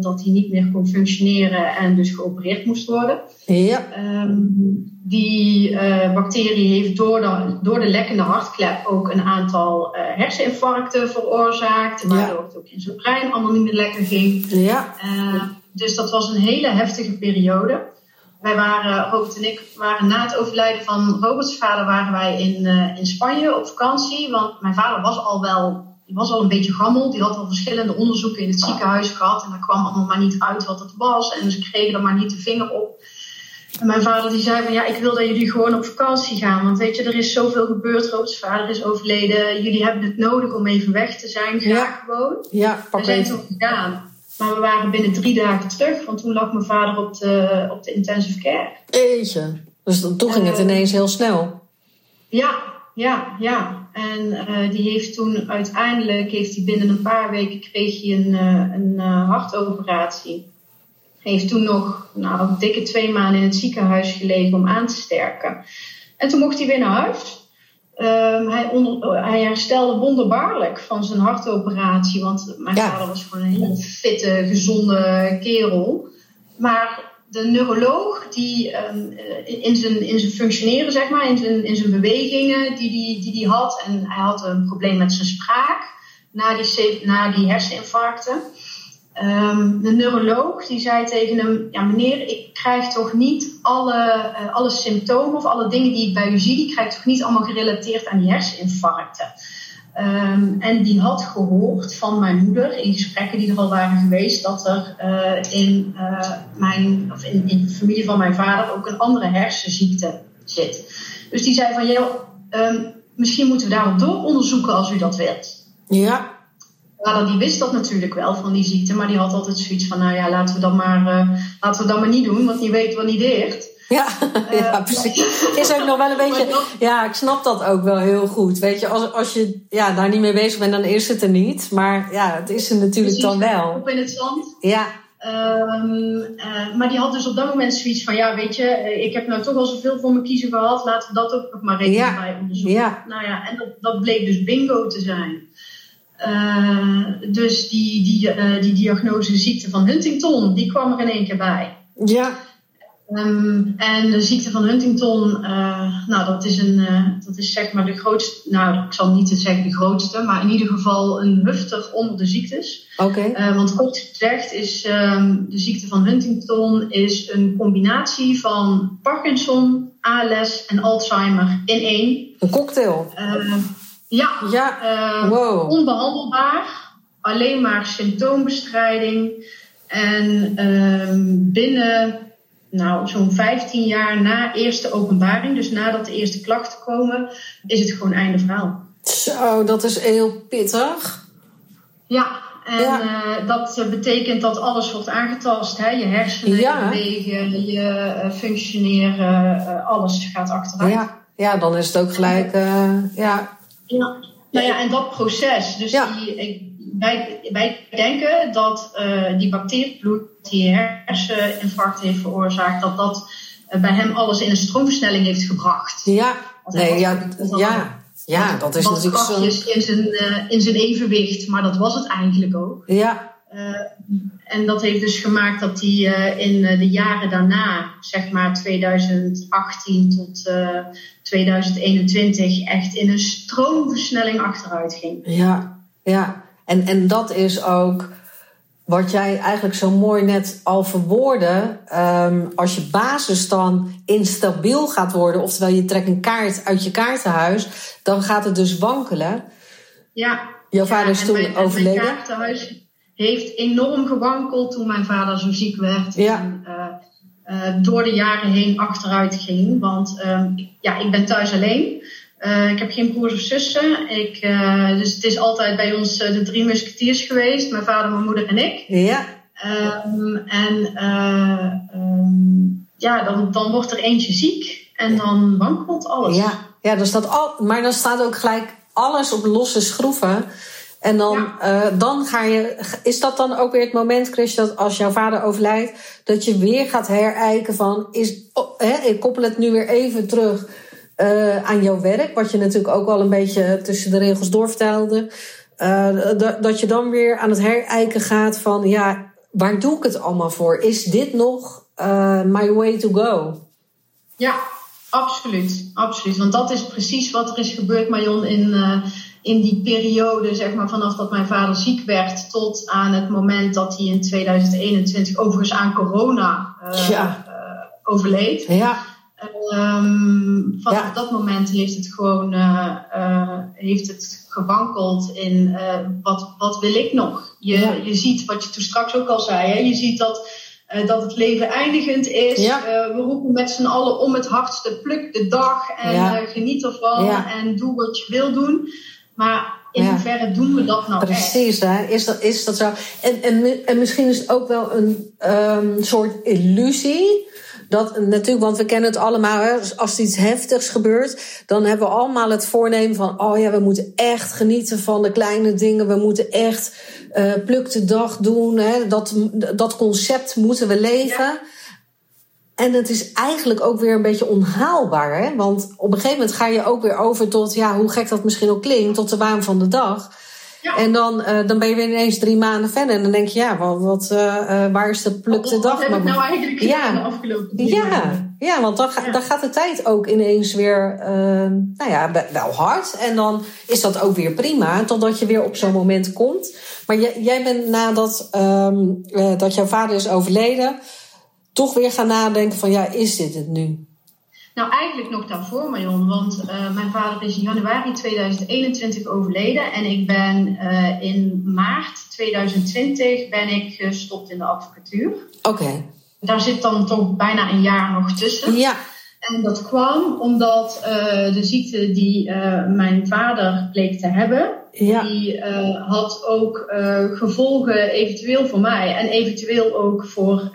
dat hij niet meer kon functioneren en dus geopereerd moest worden. Ja. Um, die uh, bacterie heeft door de, door de lekkende hartklep ook een aantal uh, herseninfarcten veroorzaakt. Waardoor ja. het ook in zijn brein allemaal niet meer lekker ging. Ja. Uh, dus dat was een hele heftige periode. Wij waren, Robert en ik, waren na het overlijden van Roberts vader, waren wij in, in Spanje op vakantie. Want mijn vader was al wel, die was al een beetje gammel. Die had al verschillende onderzoeken in het ziekenhuis gehad. En daar kwam allemaal maar niet uit wat het was. En ze kregen er maar niet de vinger op. En mijn vader die zei van ja, ik wil dat jullie gewoon op vakantie gaan. Want weet je, er is zoveel gebeurd. Roberts vader is overleden. Jullie hebben het nodig om even weg te zijn. Ga Ja. gewoon. Ja, We zijn toen gegaan. Maar we waren binnen drie dagen terug. Want toen lag mijn vader op de, op de intensive care. Eetje. Dus toen ging het Eh, ineens heel snel. Ja, ja, ja. En eh, die heeft toen uiteindelijk, heeft hij binnen een paar weken kreeg hij een, eh, een hartoperatie. Heeft toen nog nou, een dikke twee maanden in het ziekenhuis gelegen om aan te sterken. En toen mocht hij weer naar huis. Ehm, hij, onder, hij herstelde wonderbaarlijk van zijn hartoperatie. Want mijn Ja. vader was gewoon een hele fitte, gezonde kerel. Maar de neuroloog die ehm, eh, in, zijn, in zijn functioneren, zeg maar, in zijn, in zijn bewegingen die die, die die had. En hij had een probleem met zijn spraak na die, na die herseninfarcten. Ehm, de neuroloog die zei tegen hem: Ja, meneer, ik krijg toch niet alle, eh, alle symptomen of alle dingen die ik bij u zie, die krijg ik toch niet allemaal gerelateerd aan die herseninfarcten. Ehm, en die had gehoord van mijn moeder in gesprekken die er al waren geweest, dat er eh, in, eh, mijn, of in, in de familie van mijn vader ook een andere hersenziekte zit. Dus die zei van, joh, ehm, misschien moeten we daarop door onderzoeken als u dat wilt. Ja. Vader die wist dat natuurlijk wel van die ziekte, maar die had altijd zoiets van, nou ja, laten we dat maar, eh, laten we dat maar niet doen, want die weet wat niet deert. Ja, *laughs* ja, Eh, precies. Het is ook nog wel een *laughs* beetje. Ja, ik snap dat ook wel heel goed. Weet je, als, als je ja, daar niet mee bezig bent, dan is het er niet. Maar ja, het is er natuurlijk dan wel. Op in het zand. Ja, Ehm, eh, maar die had dus op dat moment zoiets van, ja, weet je, ik heb nou toch al zoveel voor mijn kiezen gehad, laten we dat ook nog maar rekening Ja. bij onderzoeken. Ja. Nou ja, en dat, dat bleek dus bingo te zijn. Eh, dus die, die, eh, die diagnose ziekte van Huntington, die kwam er in één keer bij. ja, Ehm, en de ziekte van Huntington, eh, nou, dat is, een, dat is zeg maar de grootste, nou, ik zal niet zeggen de grootste, maar in ieder geval een hufter onder de ziektes. oké. Want kort gezegd is ehm, de ziekte van Huntington is een combinatie van Parkinson, ALS en Alzheimer in één. Een cocktail. Ja, Ja, eh, wow. onbehandelbaar, alleen maar symptoombestrijding. En ehm, binnen nou, zo'n 15 jaar na eerste openbaring, dus nadat de eerste klachten komen, is het gewoon einde verhaal. Zo, dat is heel pittig. Ja, en Ja. eh, dat betekent dat alles wordt aangetast. Hè? Je hersenen, Ja. je bewegen, je eh, functioneren, alles gaat achteruit. Ja, ja dan is het ook gelijk. ja, Ja. Nou ja, en dat proces. Dus Ja. die, ik, wij, wij denken dat eh, die bacteriebloed die herseninfarct heeft veroorzaakt, dat dat eh, bij hem alles in een stroomversnelling heeft gebracht. ja, nee, ja, al ja, ja, dat is natuurlijk zo. in zijn, eh, in zijn evenwicht, maar dat was het eigenlijk ook. Ja, en dat heeft dus gemaakt dat hij eh, in eh, de jaren daarna, zeg maar 2018 tot eh, 2021, echt in een stroomversnelling achteruit ging. ja, ja. En, en dat is ook wat jij eigenlijk zo mooi net al verwoordde. Ehm, als je basis dan instabiel gaat worden, oftewel je trekt een kaart uit je kaartenhuis, dan gaat het dus wankelen. Ja. Jouw vader is en toen mijn, overleden. Heeft enorm gewankeld toen mijn vader zo ziek werd. Ja. En, eh, eh, door de jaren heen achteruit ging. Want ehm, ja, ik ben thuis alleen. Eh, ik heb geen broers of zussen. Ik, dus het is altijd bij ons de drie musketiers geweest. Mijn vader, mijn moeder en ik. Ja, Ehm, en eh, ehm, ja, dan, dan wordt er eentje ziek. En dan wankelt alles. ja, ja dan staat al, maar dan staat ook gelijk alles op losse schroeven. En dan, ja. dan ga je. Is dat dan ook weer het moment, Chris, dat als jouw vader overlijdt, dat je weer gaat herijken van. Is, oh, hè, ik koppel het nu weer even terug uh, aan jouw werk, wat je natuurlijk ook al een beetje tussen de regels doorvertelde. Uh, dat je dan weer aan het herijken gaat van, ja, waar doe ik het allemaal voor? Is dit nog my way to go? Ja, absoluut. Absoluut. Want dat is precies wat er is gebeurd, Marion, in, in die periode, zeg maar, vanaf dat mijn vader ziek werd tot aan het moment dat hij in 2021 overigens aan corona ja. overleed. Ja. Um, vanaf dat moment heeft het gewoon uh, uh, heeft het gewankeld in wat, wat wil ik nog? Je, je ziet wat je toen straks ook al zei, hè? je ziet dat, dat het leven eindigend is. Ja. we roepen met z'n allen om het hardste, pluk de dag en ja. geniet ervan en doe wat je wil doen. Maar in hoeverre doen we dat nou Precies, hè? Is, dat, is dat zo? En, en, en misschien is het ook wel een um, soort illusie dat natuurlijk, want we kennen het allemaal, hè, als er iets heftigs gebeurt, dan hebben we allemaal het voornemen van, oh ja, we moeten echt genieten van de kleine dingen, we moeten echt uh, pluk de dag doen, hè, dat, dat concept moeten we leven. Ja. En het is eigenlijk ook weer een beetje onhaalbaar, hè? want op een gegeven moment ga je ook weer over tot, ja, hoe gek dat misschien ook klinkt, tot de waan van de dag. En dan, uh, dan ben je weer ineens drie maanden verder. En dan denk je, ja, wat, wat, uh, waar is de plukte dag? Wat heb ik nou eigenlijk gedaan ja. de afgelopen drie ja. Ja, want dan, ja. dan gaat de tijd ook ineens weer, uh, nou ja, wel hard. En dan is dat ook weer prima, totdat je weer op zo'n moment komt. Maar jij, jij bent nadat um, dat jouw vader is overleden, toch weer gaan nadenken van, ja, is dit het nu? Nou, eigenlijk nog daarvoor, Marion. Want uh, mijn vader is in januari 2021 overleden. En ik ben uh, in maart 2020 ben ik gestopt in de advocatuur. Oké. Okay. Daar zit dan toch bijna een jaar nog tussen. Ja. En dat kwam omdat uh, de ziekte die mijn vader bleek te hebben, ja. die had ook gevolgen eventueel voor mij. En eventueel ook voor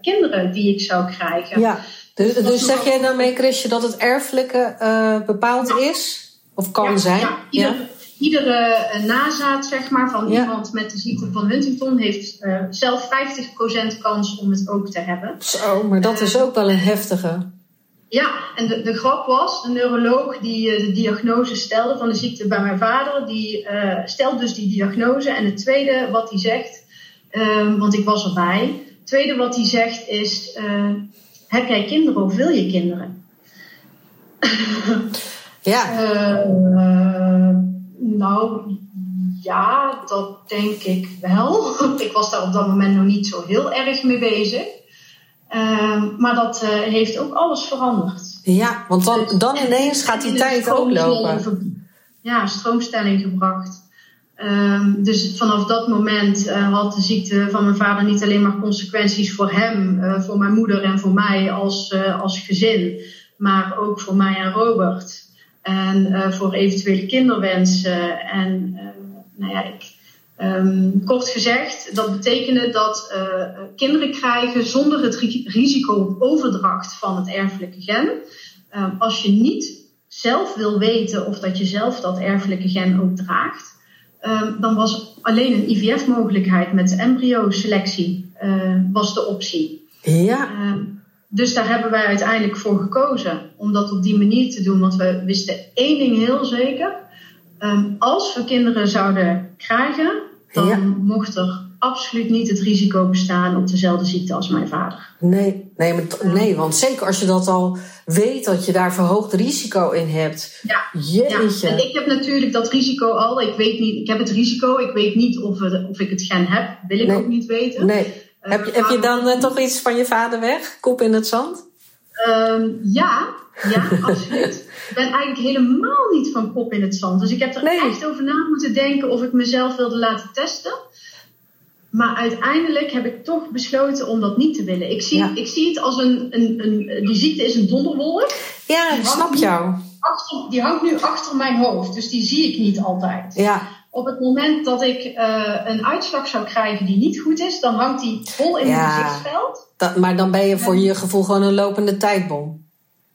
kinderen die ik zou krijgen. Ja. Dus, dus zeg jij daarmee, Chrisje, dat het erfelijke bepaald ja. is? Of kan ja, zijn? Ja, ieder, iedere nazaat zeg maar, van iemand met de ziekte van Huntington heeft zelf 50% kans om het ook te hebben. Zo, maar dat is ook wel een heftige. Ja, en de, de grap was, de neuroloog die de diagnose stelde van de ziekte bij mijn vader, die stelt dus die diagnose. En het tweede wat hij zegt, want ik was erbij, het tweede wat hij zegt is heb jij kinderen of wil je kinderen? Ja. *laughs* Nou, ja, dat denk ik wel. *laughs* ik was daar op dat moment nog niet zo heel erg mee bezig. Uh, maar dat uh, heeft ook alles veranderd. Ja, want dan, dus dan ineens gaat die tijd ook lopen. Ja, stroomstelling gebracht. Um, dus vanaf dat moment uh, had de ziekte van mijn vader niet alleen maar consequenties voor hem, uh, voor mijn moeder en voor mij als, uh, als gezin, maar ook voor mij en Robert. En voor eventuele kinderwensen. En nou ja, ik, um, kort gezegd, dat betekende dat kinderen krijgen zonder het risico op overdracht van het erfelijke gen. als je niet zelf wil weten of dat je zelf dat erfelijke gen ook draagt Um, dan was alleen een IVF-mogelijkheid met embryo-selectie uh, was de optie. Ja. Dus daar hebben wij uiteindelijk voor gekozen om dat op die manier te doen. Want we wisten één ding heel zeker. Um, als we kinderen zouden krijgen, dan ja. mocht er absoluut niet het risico bestaan op dezelfde ziekte als mijn vader. Nee, nee, maar, nee, want zeker als je dat al weet dat je daar verhoogd risico in hebt. Ja, Jeetje. Ja. en ik heb natuurlijk dat risico al. Ik weet niet, ik heb het risico, ik weet niet of, het, of ik het gen heb. Wil ik nee. ook niet weten. Nee. Uh, heb, je, heb je dan uh, toch iets van je vader weg? Kop in het zand? Um, ja, ja, absoluut. ik ben eigenlijk helemaal niet van kop in het zand. Dus ik heb er nee. echt over na moeten denken of ik mezelf wilde laten testen. Maar uiteindelijk heb ik toch besloten om dat niet te willen. Ik zie, ja. ik zie het als een, een, een, Die ziekte is een donderwolk. Ja, ik snap jou. Achter, die hangt nu achter mijn hoofd, dus die zie ik niet altijd. Ja. Op het moment dat ik uh, een uitslag zou krijgen die niet goed is, dan hangt die vol in ja. het gezichtsveld. Dat, maar dan ben je voor je gevoel gewoon een lopende tijdbom.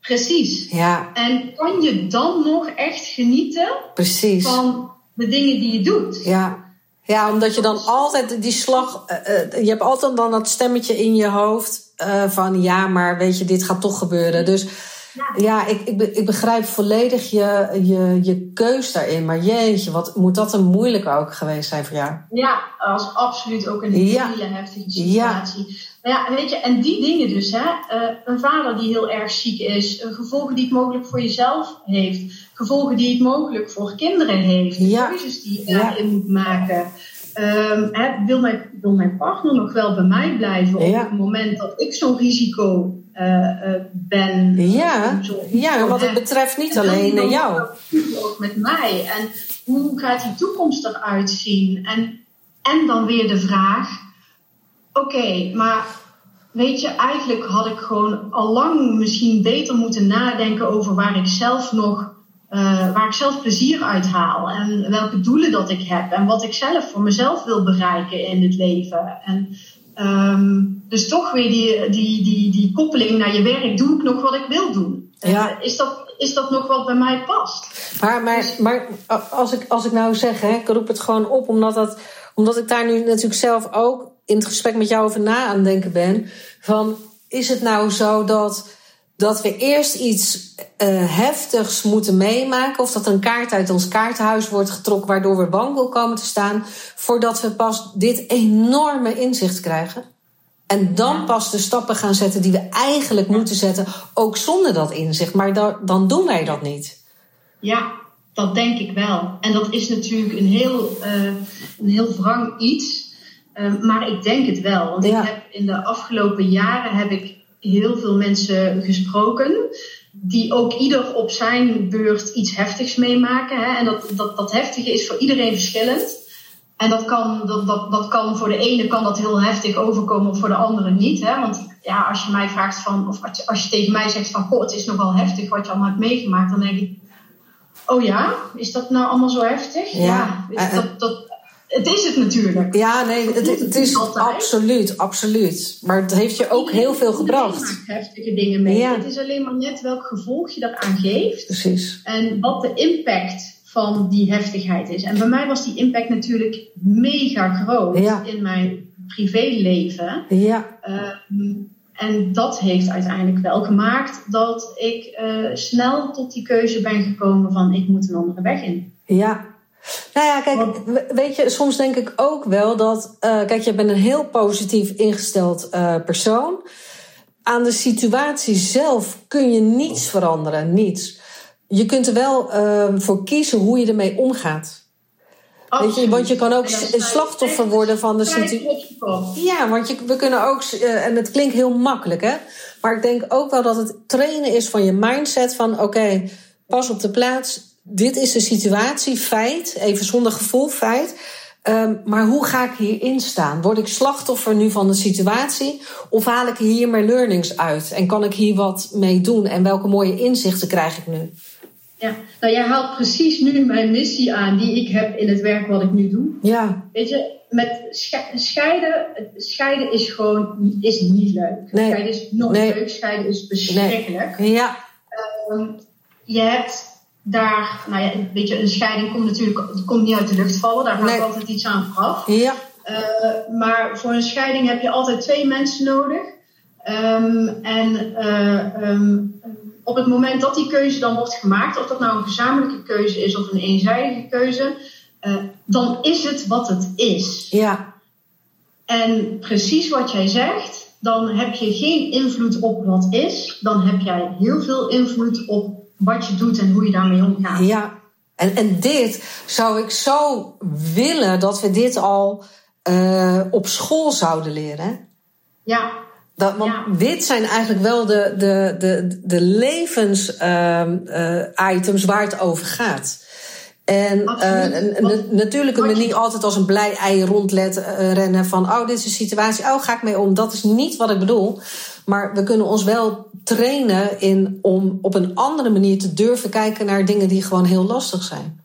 Precies. Ja. En kan je dan nog echt genieten Precies. van de dingen die je doet. Ja. Ja, omdat je dan altijd die slag. Uh, je hebt altijd dan dat stemmetje in je hoofd. Uh, van ja, maar weet je, dit gaat toch gebeuren. Dus ja, ja ik, ik, ik, begrijp volledig je, je, je keus daarin. Maar jeetje, wat moet dat een moeilijk ook geweest zijn voor jou? Ja, dat was absoluut ook een hele heftige situatie. Ja. Ja, weet je, en die dingen dus, hè. Uh, een vader die heel erg ziek is. gevolgen die het mogelijk voor jezelf heeft. Gevolgen die het mogelijk voor kinderen heeft. Ja. Keuzes die je daarin moet maken. Um, hè, wil, mijn, wil mijn partner nog wel bij mij blijven op het moment dat ik zo'n risico uh, ben. Ja, ja wat het betreft niet alleen jou. Ook met mij. En hoe gaat die toekomst eruit zien? En, en dan weer de vraag: oké, maar weet je, eigenlijk had ik gewoon al lang misschien beter moeten nadenken over waar ik zelf nog. Uh, waar ik zelf plezier uit haal en welke doelen dat ik heb en wat ik zelf voor mezelf wil bereiken in het leven. En Um, dus toch weer die, die, die, die koppeling naar je werk. Doe ik nog wat ik wil doen? Ja. Is, dat, is dat nog wat bij mij past? Maar, maar, dus- maar als, ik, als ik nou zeg, hè, ik roep het gewoon op, omdat, dat, omdat ik daar nu natuurlijk zelf ook in het gesprek met jou over na aan denken ben. Van, is het nou zo dat dat we eerst iets uh, heftigs moeten meemaken. Of dat een kaart uit ons kaartenhuis wordt getrokken, waardoor we bang wil komen te staan. Voordat we pas dit enorme inzicht krijgen. En dan pas de stappen gaan zetten die we eigenlijk moeten zetten, ook zonder dat inzicht. Maar dan, dan doen wij dat niet. Ja, dat denk ik wel. En dat is natuurlijk een heel, uh, een heel wrang iets. Uh, maar ik denk het wel. Want ja. ik heb in de afgelopen jaren heb ik heel veel mensen gesproken. Die ook ieder op zijn beurt iets heftigs meemaken. Hè? En dat, dat, dat heftige is voor iedereen verschillend. En dat kan, dat, dat, dat kan voor de ene kan dat heel heftig overkomen, of voor de andere niet. Hè? Want ja, als je mij vraagt van, of als je, als je tegen mij zegt van, goh, het is nogal heftig wat je allemaal hebt meegemaakt, dan denk ik, oh ja, is dat nou allemaal zo heftig? Ja, ja dat, dat, het is het natuurlijk. Ja, nee, het, het, het is absoluut, absoluut. Maar het heeft je ook heel veel gebracht. maakt heftige dingen mee. Ja. Het is alleen maar net welk gevolg je daaraan geeft. Precies. En wat de impact van die heftigheid is. En bij mij was die impact natuurlijk mega groot in mijn privéleven. Ja. Uh, en dat heeft uiteindelijk wel gemaakt dat ik uh, snel tot die keuze ben gekomen van ik moet een andere weg in. Ja, nou ja, kijk, weet je, soms denk ik ook wel dat. Uh, kijk, je bent een heel positief ingesteld uh, persoon. Aan de situatie zelf kun je niets veranderen, niets. Je kunt er wel voor kiezen hoe je ermee omgaat. Weet je, want je kan ook slachtoffer worden van de situatie. Ja, want je, we kunnen ook, en het klinkt heel makkelijk, hè? Maar ik denk ook wel dat het trainen is van je mindset: van oké, okay, pas op de plaats, dit is de situatie, feit, even zonder gevoel, feit. Um, maar hoe ga ik hierin staan? Word ik slachtoffer nu van de situatie? Of haal ik hier mijn learnings uit? En kan ik hier wat mee doen? En welke mooie inzichten krijg ik nu? Ja, nou jij haalt precies nu mijn missie aan die ik heb in het werk wat ik nu doe. Ja. Weet je, met scheiden, scheiden is gewoon is niet leuk. Nee. Scheiden is nee. leuk, scheiden is verschrikkelijk. Nee. Ja. Um, je hebt daar, nou ja, weet je, een scheiding komt natuurlijk komt niet uit de lucht vallen. Daar gaat altijd iets aan vooraf. Ja. Uh, maar voor een scheiding heb je altijd twee mensen nodig. Um, en uh, um, op het moment dat die keuze dan wordt gemaakt, of dat nou een gezamenlijke keuze is of een eenzijdige keuze, uh, dan is het wat het is. Ja. En precies wat jij zegt, dan heb je geen invloed op wat is, dan heb jij heel veel invloed op wat je doet en hoe je daarmee omgaat. Ja, en, en dit zou ik zo willen dat we dit al uh, op school zouden leren. Ja. Dat, want ja. dit zijn eigenlijk wel de, de, de, de levensitems uh, uh, waar het over gaat. En uh, natuurlijk kunnen we niet altijd als een blij ei rondrennen van... oh, dit is een situatie, oh, ga ik mee om. Dat is niet wat ik bedoel. Maar we kunnen ons wel trainen in om op een andere manier te durven kijken naar dingen die gewoon heel lastig zijn.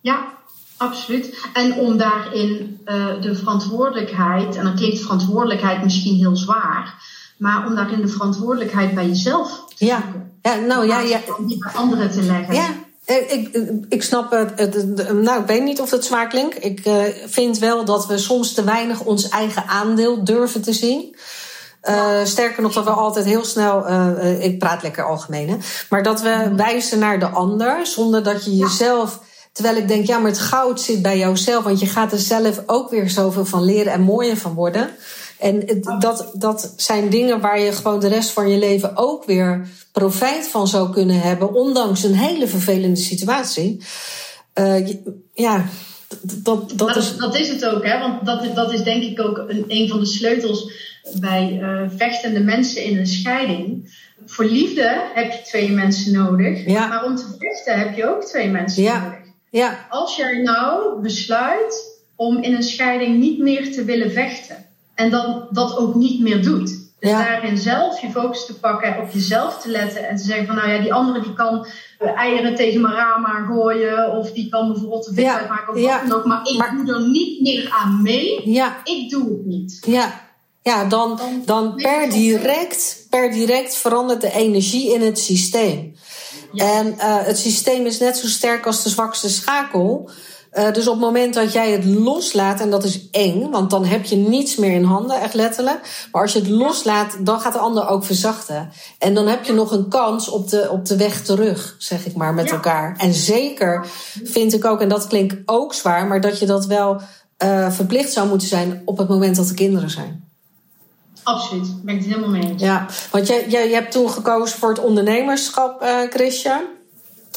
Ja, absoluut. En om daarin uh, de verantwoordelijkheid, en dan klinkt verantwoordelijkheid misschien heel zwaar, maar om daarin de verantwoordelijkheid bij jezelf te ja. zoeken. Ja, nou ja, ja. Om die bij anderen te leggen. Ja. Ik, ik, ik snap het, Nou, ik weet niet of het zwaar klinkt. Ik eh, vind wel dat we soms te weinig ons eigen aandeel durven te zien. Eh, sterker nog, dat we altijd heel snel. eh, eh, ik praat lekker algemeen, hè. Maar dat we wijzen naar de ander zonder dat je jezelf. Terwijl ik denk, ja, maar het goud zit bij jouzelf. Want je gaat er zelf ook weer zoveel van leren en mooier van worden. En het- dat, dat zijn dingen waar je gewoon de rest van je leven ook weer profijt van zou kunnen hebben. Ondanks een hele vervelende situatie. Eh, ja, dat, dat is. dat, is het ook, hè? want dat, is- dat is denk ik ook een, een van de sleutels bij eh, vechtende mensen in een scheiding. Voor liefde heb je twee mensen nodig, Ja. maar om te vechten heb je ook twee mensen Ja. nodig. Ja, Als jij nou besluit om in een scheiding niet meer te willen vechten en dan dat ook niet meer doet. Dus Ja. daarin zelf je focus te pakken, op jezelf te letten en te zeggen van nou ja, die andere die kan eh, eieren tegen mijn raam aan gooien of die kan bijvoorbeeld de vis Ja. uitmaken of Ja. wat dan ook, maar ik Maar- doe er niet meer aan mee. Ik doe het niet. Ja, ja dan, dan per direct, per direct verandert de energie in het systeem. En eh, het systeem is net zo sterk als de zwakste schakel. Eh, dus op het moment dat jij het loslaat, en dat is eng, want dan heb je niets meer in handen, echt letterlijk. Maar als je het loslaat, dan gaat de ander ook verzachten. En dan heb je nog een kans op de, op de weg terug, zeg ik maar, met Ja. elkaar. En zeker vind ik ook, en dat klinkt ook zwaar, maar dat je dat wel eh, verplicht zou moeten zijn op het moment dat er kinderen zijn. Absoluut, ben ik het helemaal mee eens. Ja, want jij, jij, jij hebt toen gekozen voor het ondernemerschap, eh Christian.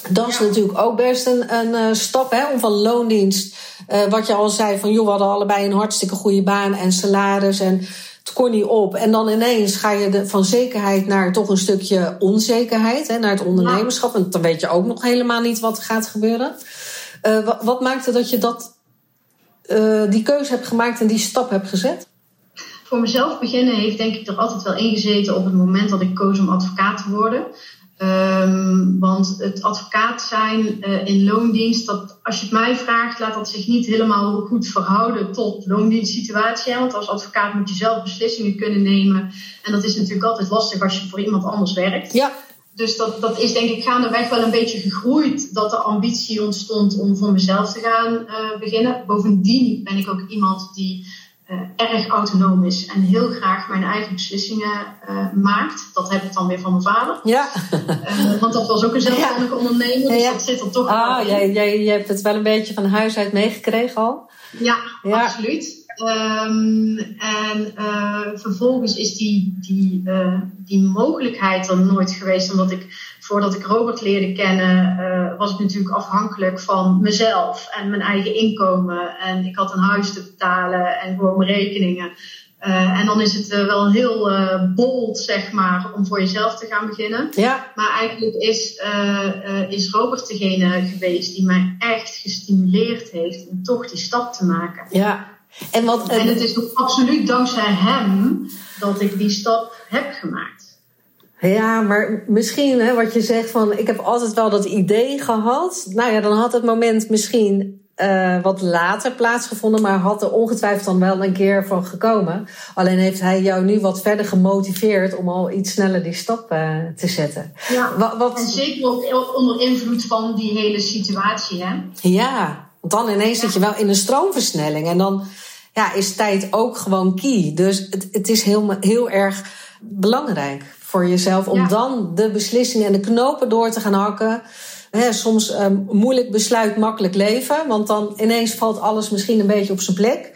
Dat is Ja. natuurlijk ook best een, een eh, stap hè, om van loondienst, eh, wat je al zei, van joh, we hadden allebei een hartstikke goede baan en salaris en het kon niet op. En dan ineens ga je de, van zekerheid naar toch een stukje onzekerheid, hè, naar het ondernemerschap. En dan weet je ook nog helemaal niet wat er gaat gebeuren. Wat, wat maakte dat je dat, die keuze hebt gemaakt en die stap hebt gezet? Voor mezelf beginnen heeft denk ik er altijd wel ingezeten op het moment dat ik koos om advocaat te worden. Ehm, want het advocaat zijn eh, in loondienst, dat, als je het mij vraagt, laat dat zich niet helemaal goed verhouden tot loondienstsituatie. hè. Want als advocaat moet je zelf beslissingen kunnen nemen. En dat is natuurlijk altijd lastig als je voor iemand anders werkt. Ja, Dus dat, dat is denk ik gaandeweg wel een beetje gegroeid dat de ambitie ontstond om voor mezelf te gaan eh, beginnen. Bovendien ben ik ook iemand die eh, erg autonoom is en heel graag mijn eigen beslissingen eh, maakt. Dat heb ik dan weer van mijn vader. ja. *laughs* Eh, want dat was ook een zelfstandige ondernemer, dus Ja. dat zit er toch Ah, wel in. jij, jij, jij hebt het wel een beetje van huis uit meegekregen al. Ja, Ja. absoluut. Ehm, en eh, vervolgens is die, die, eh, die mogelijkheid er nooit geweest, omdat ik voordat ik Robert leerde kennen, eh, was ik natuurlijk afhankelijk van mezelf en mijn eigen inkomen. En ik had een huis te betalen en gewoon mijn rekeningen. Eh, en dan is het eh, wel heel bold, zeg maar, om voor jezelf te gaan beginnen. Ja, Maar eigenlijk is, is Robert degene geweest die mij echt gestimuleerd heeft om toch die stap te maken. ja. En wat, En het is ook absoluut dankzij hem dat ik die stap heb gemaakt. Ja, maar misschien hè, wat je zegt van ik heb altijd wel dat idee gehad. Nou ja, dan had het moment misschien eh, wat later plaatsgevonden, maar had er ongetwijfeld dan wel een keer van gekomen. Alleen heeft hij jou nu wat verder gemotiveerd om al iets sneller die stap eh, te zetten. Ja. Wat, wat, En zeker ook onder invloed van die hele situatie. Hè? Ja, want dan ineens zit je wel in een stroomversnelling. En dan ja, is tijd ook gewoon key. Dus het, het is heel, heel erg belangrijk voor jezelf om Ja. dan de beslissingen en de knopen door te gaan hakken. Soms ehm, moeilijk besluit, makkelijk leven. Want dan ineens valt alles misschien een beetje op zijn plek.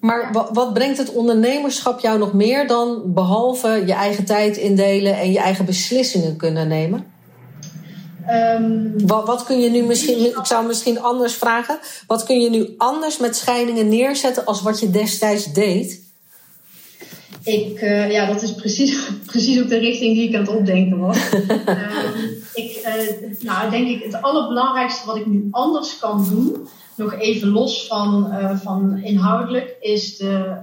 Maar wat, wat brengt het ondernemerschap jou nog meer dan behalve je eigen tijd indelen en je eigen beslissingen kunnen nemen? Ehm, Wat, wat kun je nu misschien, ik zou misschien anders vragen. Wat kun je nu anders met scheidingen neerzetten als wat je destijds deed? Ik, eh, ja, dat is precies, *laughs* precies ook de richting die ik aan het opdenken was. *laughs* Ehm, ik, eh, nou, denk ik, het allerbelangrijkste wat ik nu anders kan doen, nog even los van, eh, van inhoudelijk, is de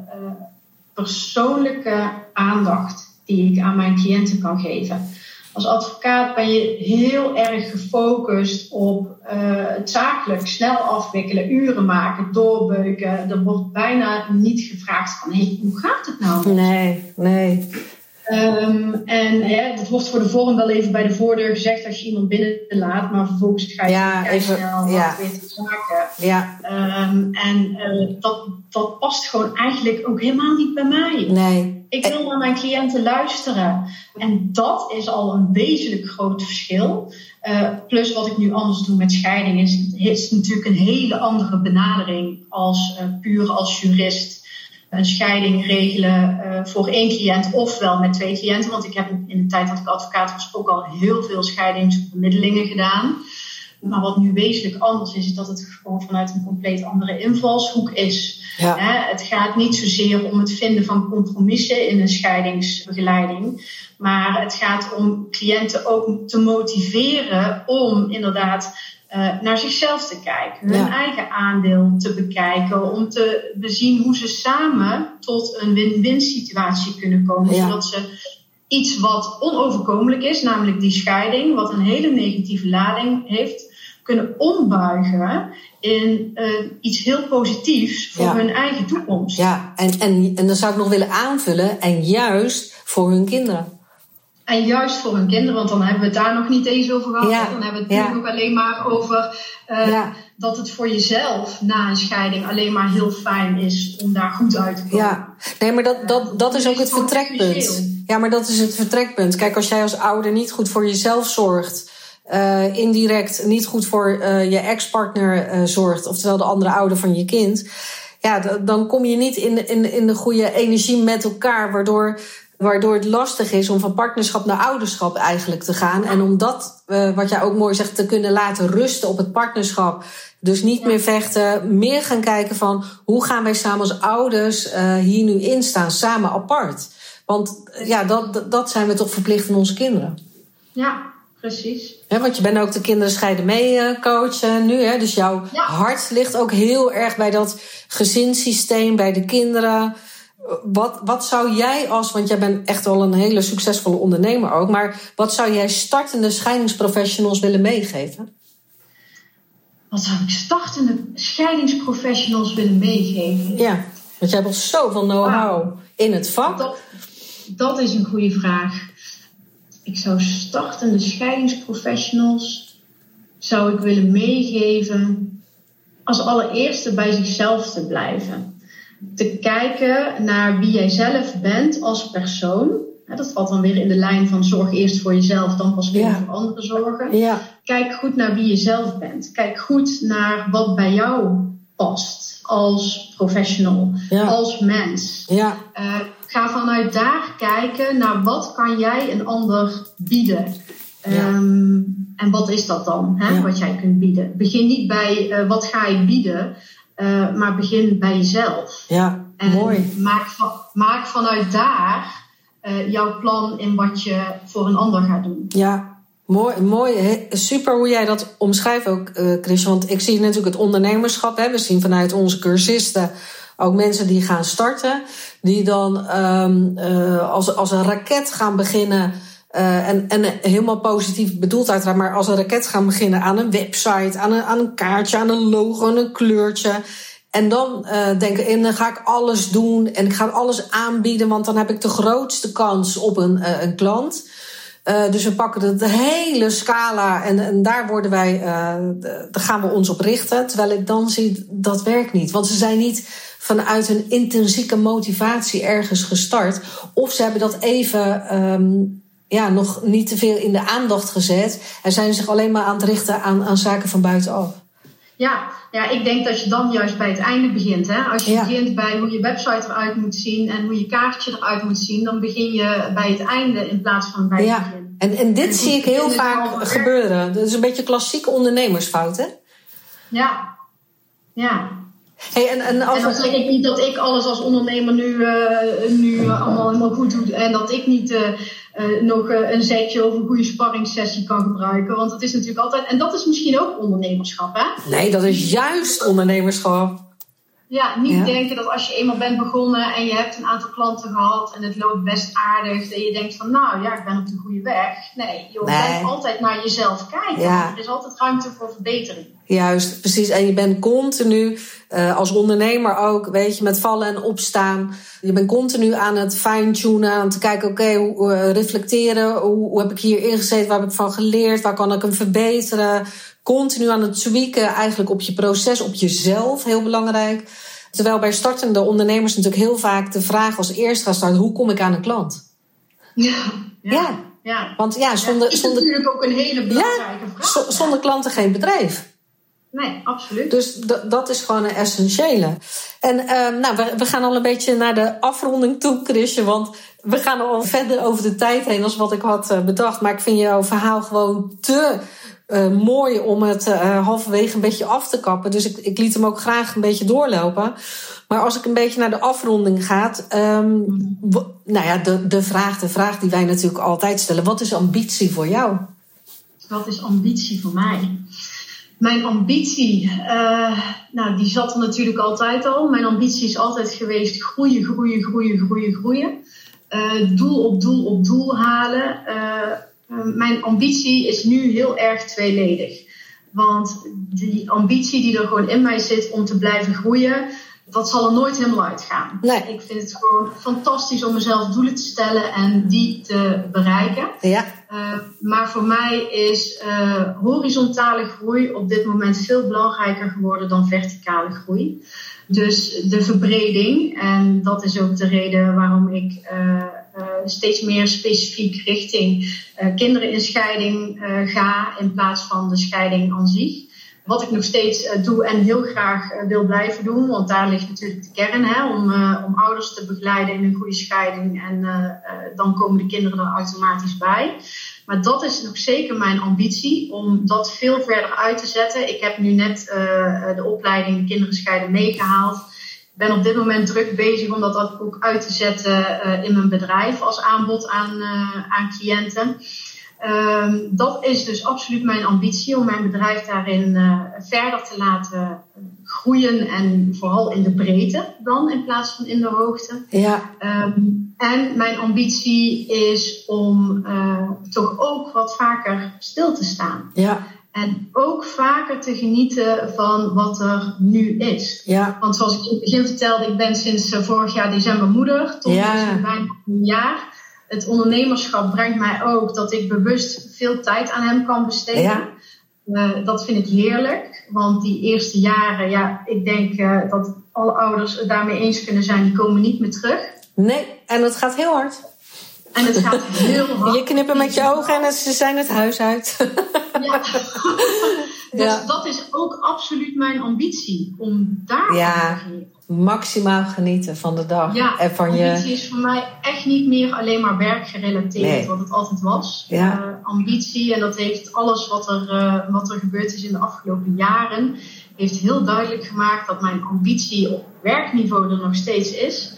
persoonlijke aandacht die ik aan mijn cliënten kan geven. Als advocaat ben je heel erg gefocust op eh, het zakelijk snel afwikkelen, uren maken, doorbeuken. Er wordt bijna niet gevraagd van, hey, hoe gaat het nou? Nee, nee. Ehm, en hè, het wordt voor de vorm wel even bij de voordeur gezegd als je iemand binnenlaat, maar vervolgens ga je Ja, even- snel ja. weer te zaken. Ja, Ehm, en eh, dat, dat past gewoon eigenlijk ook helemaal niet bij mij. nee. Ik wil naar mijn cliënten luisteren. En dat is al een wezenlijk groot verschil. Eh, plus wat ik nu anders doe met scheiding is, is natuurlijk een hele andere benadering als eh, puur als jurist. Een scheiding regelen eh, voor één cliënt ofwel met twee cliënten. Want ik heb in de tijd dat ik advocaat was ook al heel veel scheidingsbemiddelingen gedaan. Maar wat nu wezenlijk anders is, is dat het gewoon vanuit een compleet andere invalshoek is. Ja. Hè, het gaat niet zozeer om het vinden van compromissen in een scheidingsbegeleiding. Maar het gaat om cliënten ook te motiveren om inderdaad eh, naar zichzelf te kijken. Hun Ja. eigen aandeel te bekijken. Om te bezien hoe ze samen tot een win-win situatie kunnen komen. Ja. Zodat ze iets wat onoverkomelijk is, namelijk die scheiding, wat een hele negatieve lading heeft, kunnen ombuigen in eh, iets heel positiefs voor Ja. hun eigen toekomst. Ja, en, en, en dan zou ik nog willen aanvullen, en juist voor hun kinderen. En juist voor hun kinderen, want dan hebben we het daar nog niet eens over gehad. Ja. Dan hebben we het ja. natuurlijk ook alleen maar over eh, Ja. dat het voor jezelf na een scheiding alleen maar heel fijn is om daar goed uit te komen. Ja, nee, maar dat, dat, dat is ook het vertrekpunt. Ja, maar dat is het vertrekpunt. Kijk, als jij als ouder niet goed voor jezelf zorgt, eh, indirect niet goed voor eh, je ex-partner zorgt, oftewel de andere ouder van je kind, ja, dan kom je niet in, in, in de goede energie met elkaar, waardoor, waardoor het lastig is om van partnerschap naar ouderschap eigenlijk te gaan. En om dat, eh, wat jij ook mooi zegt, te kunnen laten rusten op het partnerschap. Dus niet meer vechten, meer gaan kijken van hoe gaan wij samen als ouders eh, hier nu in staan, samen apart. Want eh, ja, dat, dat- zijn we toch verplicht aan onze kinderen. Ja, precies. Want je bent ook de kinderen scheiden mee coach eh, nu. Hè? Dus jouw Ja. hart ligt ook heel erg bij dat gezinssysteem, bij de kinderen. Wat, wat zou jij als, want jij bent echt wel een hele succesvolle ondernemer ook, maar wat zou jij startende scheidingsprofessionals willen meegeven? Wat zou ik startende scheidingsprofessionals willen meegeven? Ja, want jij hebt al zoveel know-how in het vak. Dat, dat is een goede vraag. Ik zou startende scheidingsprofessionals zou ik willen meegeven als allereerste bij zichzelf te blijven. Te kijken naar wie jij zelf bent als persoon. Dat valt dan weer in de lijn van zorg eerst voor jezelf, dan pas weer Ja. voor anderen zorgen. Ja, Kijk goed naar wie je zelf bent. Kijk goed naar wat bij jou past als professional, Ja. als mens. ja, Eh, ga vanuit daar kijken naar wat kan jij een ander bieden. Ehm, en wat is dat dan, hè, wat jij kunt bieden? Begin niet bij eh, wat ga ik bieden, eh, maar begin bij jezelf. ja, En mooi. Maak, van, maak vanuit daar eh, jouw plan in wat je voor een ander gaat doen. Ja, mooi, mooi. He- Super hoe jij dat omschrijft ook, eh Chris. Want ik zie natuurlijk het ondernemerschap. Hè. We zien vanuit onze cursisten ook mensen die gaan starten. Die dan ehm, eh, als, als een raket gaan beginnen. Eh, en, en helemaal positief bedoeld uiteraard. Maar als een raket gaan beginnen aan een website. Aan een, aan een kaartje, aan een logo, een kleurtje. En dan eh, denken, en dan ga ik alles doen en ik ga alles aanbieden, want dan heb ik de grootste kans op een, eh, een klant. Dus we pakken de, hele scala en, en daar worden wij, daar gaan we ons op richten. Terwijl ik dan zie, dat werkt niet. Want ze zijn niet vanuit een intrinsieke motivatie ergens gestart. Of ze hebben dat even ehm, ja, nog niet te veel in de aandacht gezet. En zijn zich alleen maar aan het richten aan, aan zaken van buitenaf. Ja, ja, ik denk dat je dan juist bij het einde begint. Hè? Als je Ja. begint bij hoe je website eruit moet zien en hoe je kaartje eruit moet zien, dan begin je bij het einde in plaats van bij het begin. en, en dit En zie ik heel vaak gebeuren. Dat is een beetje klassieke ondernemersfout, hè? Ja, ja. Hey, en, en als En dan zeg ik niet dat ik alles als ondernemer nu, eh, nu eh, allemaal helemaal goed doe. En dat ik niet eh, nog een zetje of een goede sparringssessie kan gebruiken. Want het is natuurlijk altijd. En dat is misschien ook ondernemerschap, hè? Nee, dat is juist ondernemerschap. Ja, niet Ja. denken dat als je eenmaal bent begonnen en je hebt een aantal klanten gehad en het loopt best aardig, dat je denkt van nou ja, ik ben op de goede weg. Nee, je Nee. blijft altijd naar jezelf kijken. Ja. Er is altijd ruimte voor verbetering. Juist, precies. En je bent continu, eh, als ondernemer ook, weet je, met vallen en opstaan. Je bent continu aan het fine-tunen, aan te kijken, oké, hoe eh, reflecteren. Hoe, hoe heb ik hier ingezeten? Waar heb ik van geleerd? Waar kan ik hem verbeteren? Continu aan het tweaken, eigenlijk op je proces, op jezelf, heel belangrijk. Terwijl bij startende ondernemers natuurlijk heel vaak de vraag als eerste gaat starten, hoe kom ik aan een klant? Ja. Ja. ja. Want ja, Ja, zonder, is zonder, natuurlijk ook een hele belangrijke vraag. zo- zonder klanten geen bedrijf. Nee, absoluut. Dus d- dat is gewoon een essentiële. En ehm, nou, we, we gaan al een beetje naar de afronding toe, Chrisje. Want we gaan al verder over de tijd heen als wat ik had eh, bedacht. Maar ik vind jouw verhaal gewoon te eh, mooi om het eh, halverwege een beetje af te kappen. Dus ik, ik liet hem ook graag een beetje doorlopen. Maar als ik een beetje naar de afronding ga. ehm, nou ja, de, de, vraag, de vraag die wij natuurlijk altijd stellen. Wat is ambitie voor jou? Wat is ambitie voor mij? Mijn ambitie, eh, nou, die zat er natuurlijk altijd al. Mijn ambitie is altijd geweest groeien, groeien, groeien, groeien, groeien. Doel op doel op doel halen. Eh, eh, mijn ambitie is nu heel erg tweeledig. Want die ambitie die er gewoon in mij zit om te blijven groeien, dat zal er nooit helemaal uitgaan. Nee. Ik vind het gewoon fantastisch om mezelf doelen te stellen en die te bereiken. Ja, Uh, maar voor mij is uh, horizontale groei op dit moment veel belangrijker geworden dan verticale groei. Dus de verbreding, en dat is ook de reden waarom ik uh, steeds meer specifiek richting kinderen in scheiding ga in plaats van de scheiding aan zich. Wat ik nog steeds doe en heel graag wil blijven doen, want daar ligt natuurlijk de kern hè, om, om ouders te begeleiden in een goede scheiding en dan komen de kinderen er automatisch bij. Maar dat is nog zeker mijn ambitie om dat veel verder uit te zetten. Ik heb nu net de opleiding Kinderen scheiden meegehaald. Ik ben op dit moment druk bezig om dat ook uit te zetten uh, in mijn bedrijf als aanbod aan, uh, aan cliënten. Um, dat is dus absoluut mijn ambitie om mijn bedrijf daarin verder te laten groeien en vooral in de breedte dan in plaats van in de hoogte. Ja. Um, en mijn ambitie is om uh, toch ook wat vaker stil te staan. Ja. En ook vaker te genieten van wat er nu is. Ja. Want zoals ik in het begin vertelde, ik ben sinds uh, vorig jaar december moeder. Tot Ja. dus bijna een jaar. Het ondernemerschap brengt mij ook dat ik bewust veel tijd aan hem kan besteden. Ja. Uh, dat vind ik heerlijk. Want die eerste jaren, ja, ik denk uh, dat alle ouders het daarmee eens kunnen zijn, die komen niet meer terug. Nee, en het gaat heel hard. En het gaat heel *laughs* hard. Je knippen met je ogen en ze zijn het huis uit. Ja. *laughs* dus Ja. dat is ook absoluut mijn ambitie. Om daar Ja. Maximaal genieten van de dag. Ja, en van ambitie je. is voor mij echt niet meer alleen maar werkgerelateerd, Nee. wat het altijd was. Ja. Eh, ambitie, en dat heeft alles wat er, eh, wat er gebeurd is in de afgelopen jaren, heeft heel duidelijk gemaakt dat mijn ambitie op werkniveau er nog steeds is.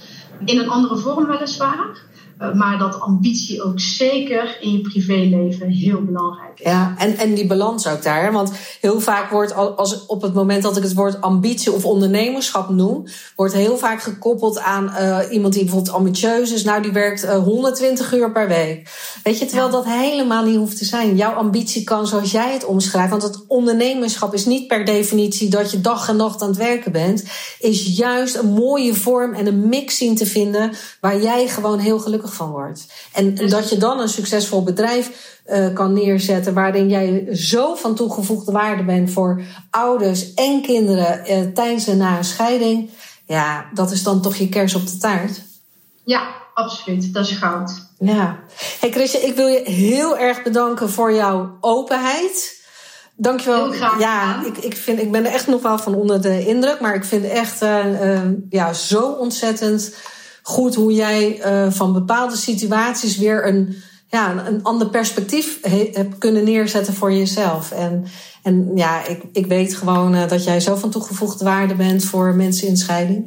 In een andere vorm weliswaar. Eh, maar dat ambitie ook zeker in je privéleven heel belangrijk is. Ja, en, en die balans ook daar. hè? Want heel vaak wordt, al- als, op het moment dat ik het woord ambitie of ondernemerschap noem, wordt heel vaak gekoppeld aan eh, iemand die bijvoorbeeld ambitieus is. Nou, die werkt eh, 120 uur per week. Weet je, terwijl Ja. dat helemaal niet hoeft te zijn. Jouw ambitie kan, zoals jij het omschrijft, want het ondernemerschap is niet per definitie dat je dag en nacht aan het werken bent, is juist een mooie vorm en een mix zien te vinden waar jij gewoon heel gelukkig van wordt. En Dus- dat je dan een succesvol bedrijf eh, kan neerzetten waarin jij zo van toegevoegde waarde bent voor ouders en kinderen eh, tijdens en na een scheiding. Ja, dat is dan toch je kers op de taart. Ja, absoluut. Dat is goud. Ja. Hey Chrisje, ik wil je heel erg bedanken voor jouw openheid. Dankjewel. Heel graag ja, ik, ik, vind, ik ben er echt nog wel van onder de indruk. Maar ik vind echt eh, ja, zo ontzettend goed hoe jij eh, van bepaalde situaties weer een, ja, een, een ander perspectief he- hebt kunnen neerzetten voor jezelf. En, en ja, ik, ik weet gewoon eh, dat jij zo van toegevoegde waarde bent voor mensen in scheiding.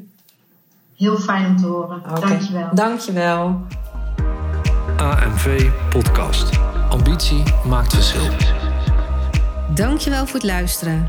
Heel fijn om te horen. Oké. Dankjewel. Dankjewel. AMV Podcast. Ambitie maakt verschil. Dankjewel voor het luisteren.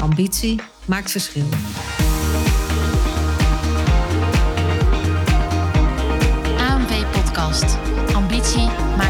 Ambitie maakt verschil. AMW Podcast. Ambitie maakt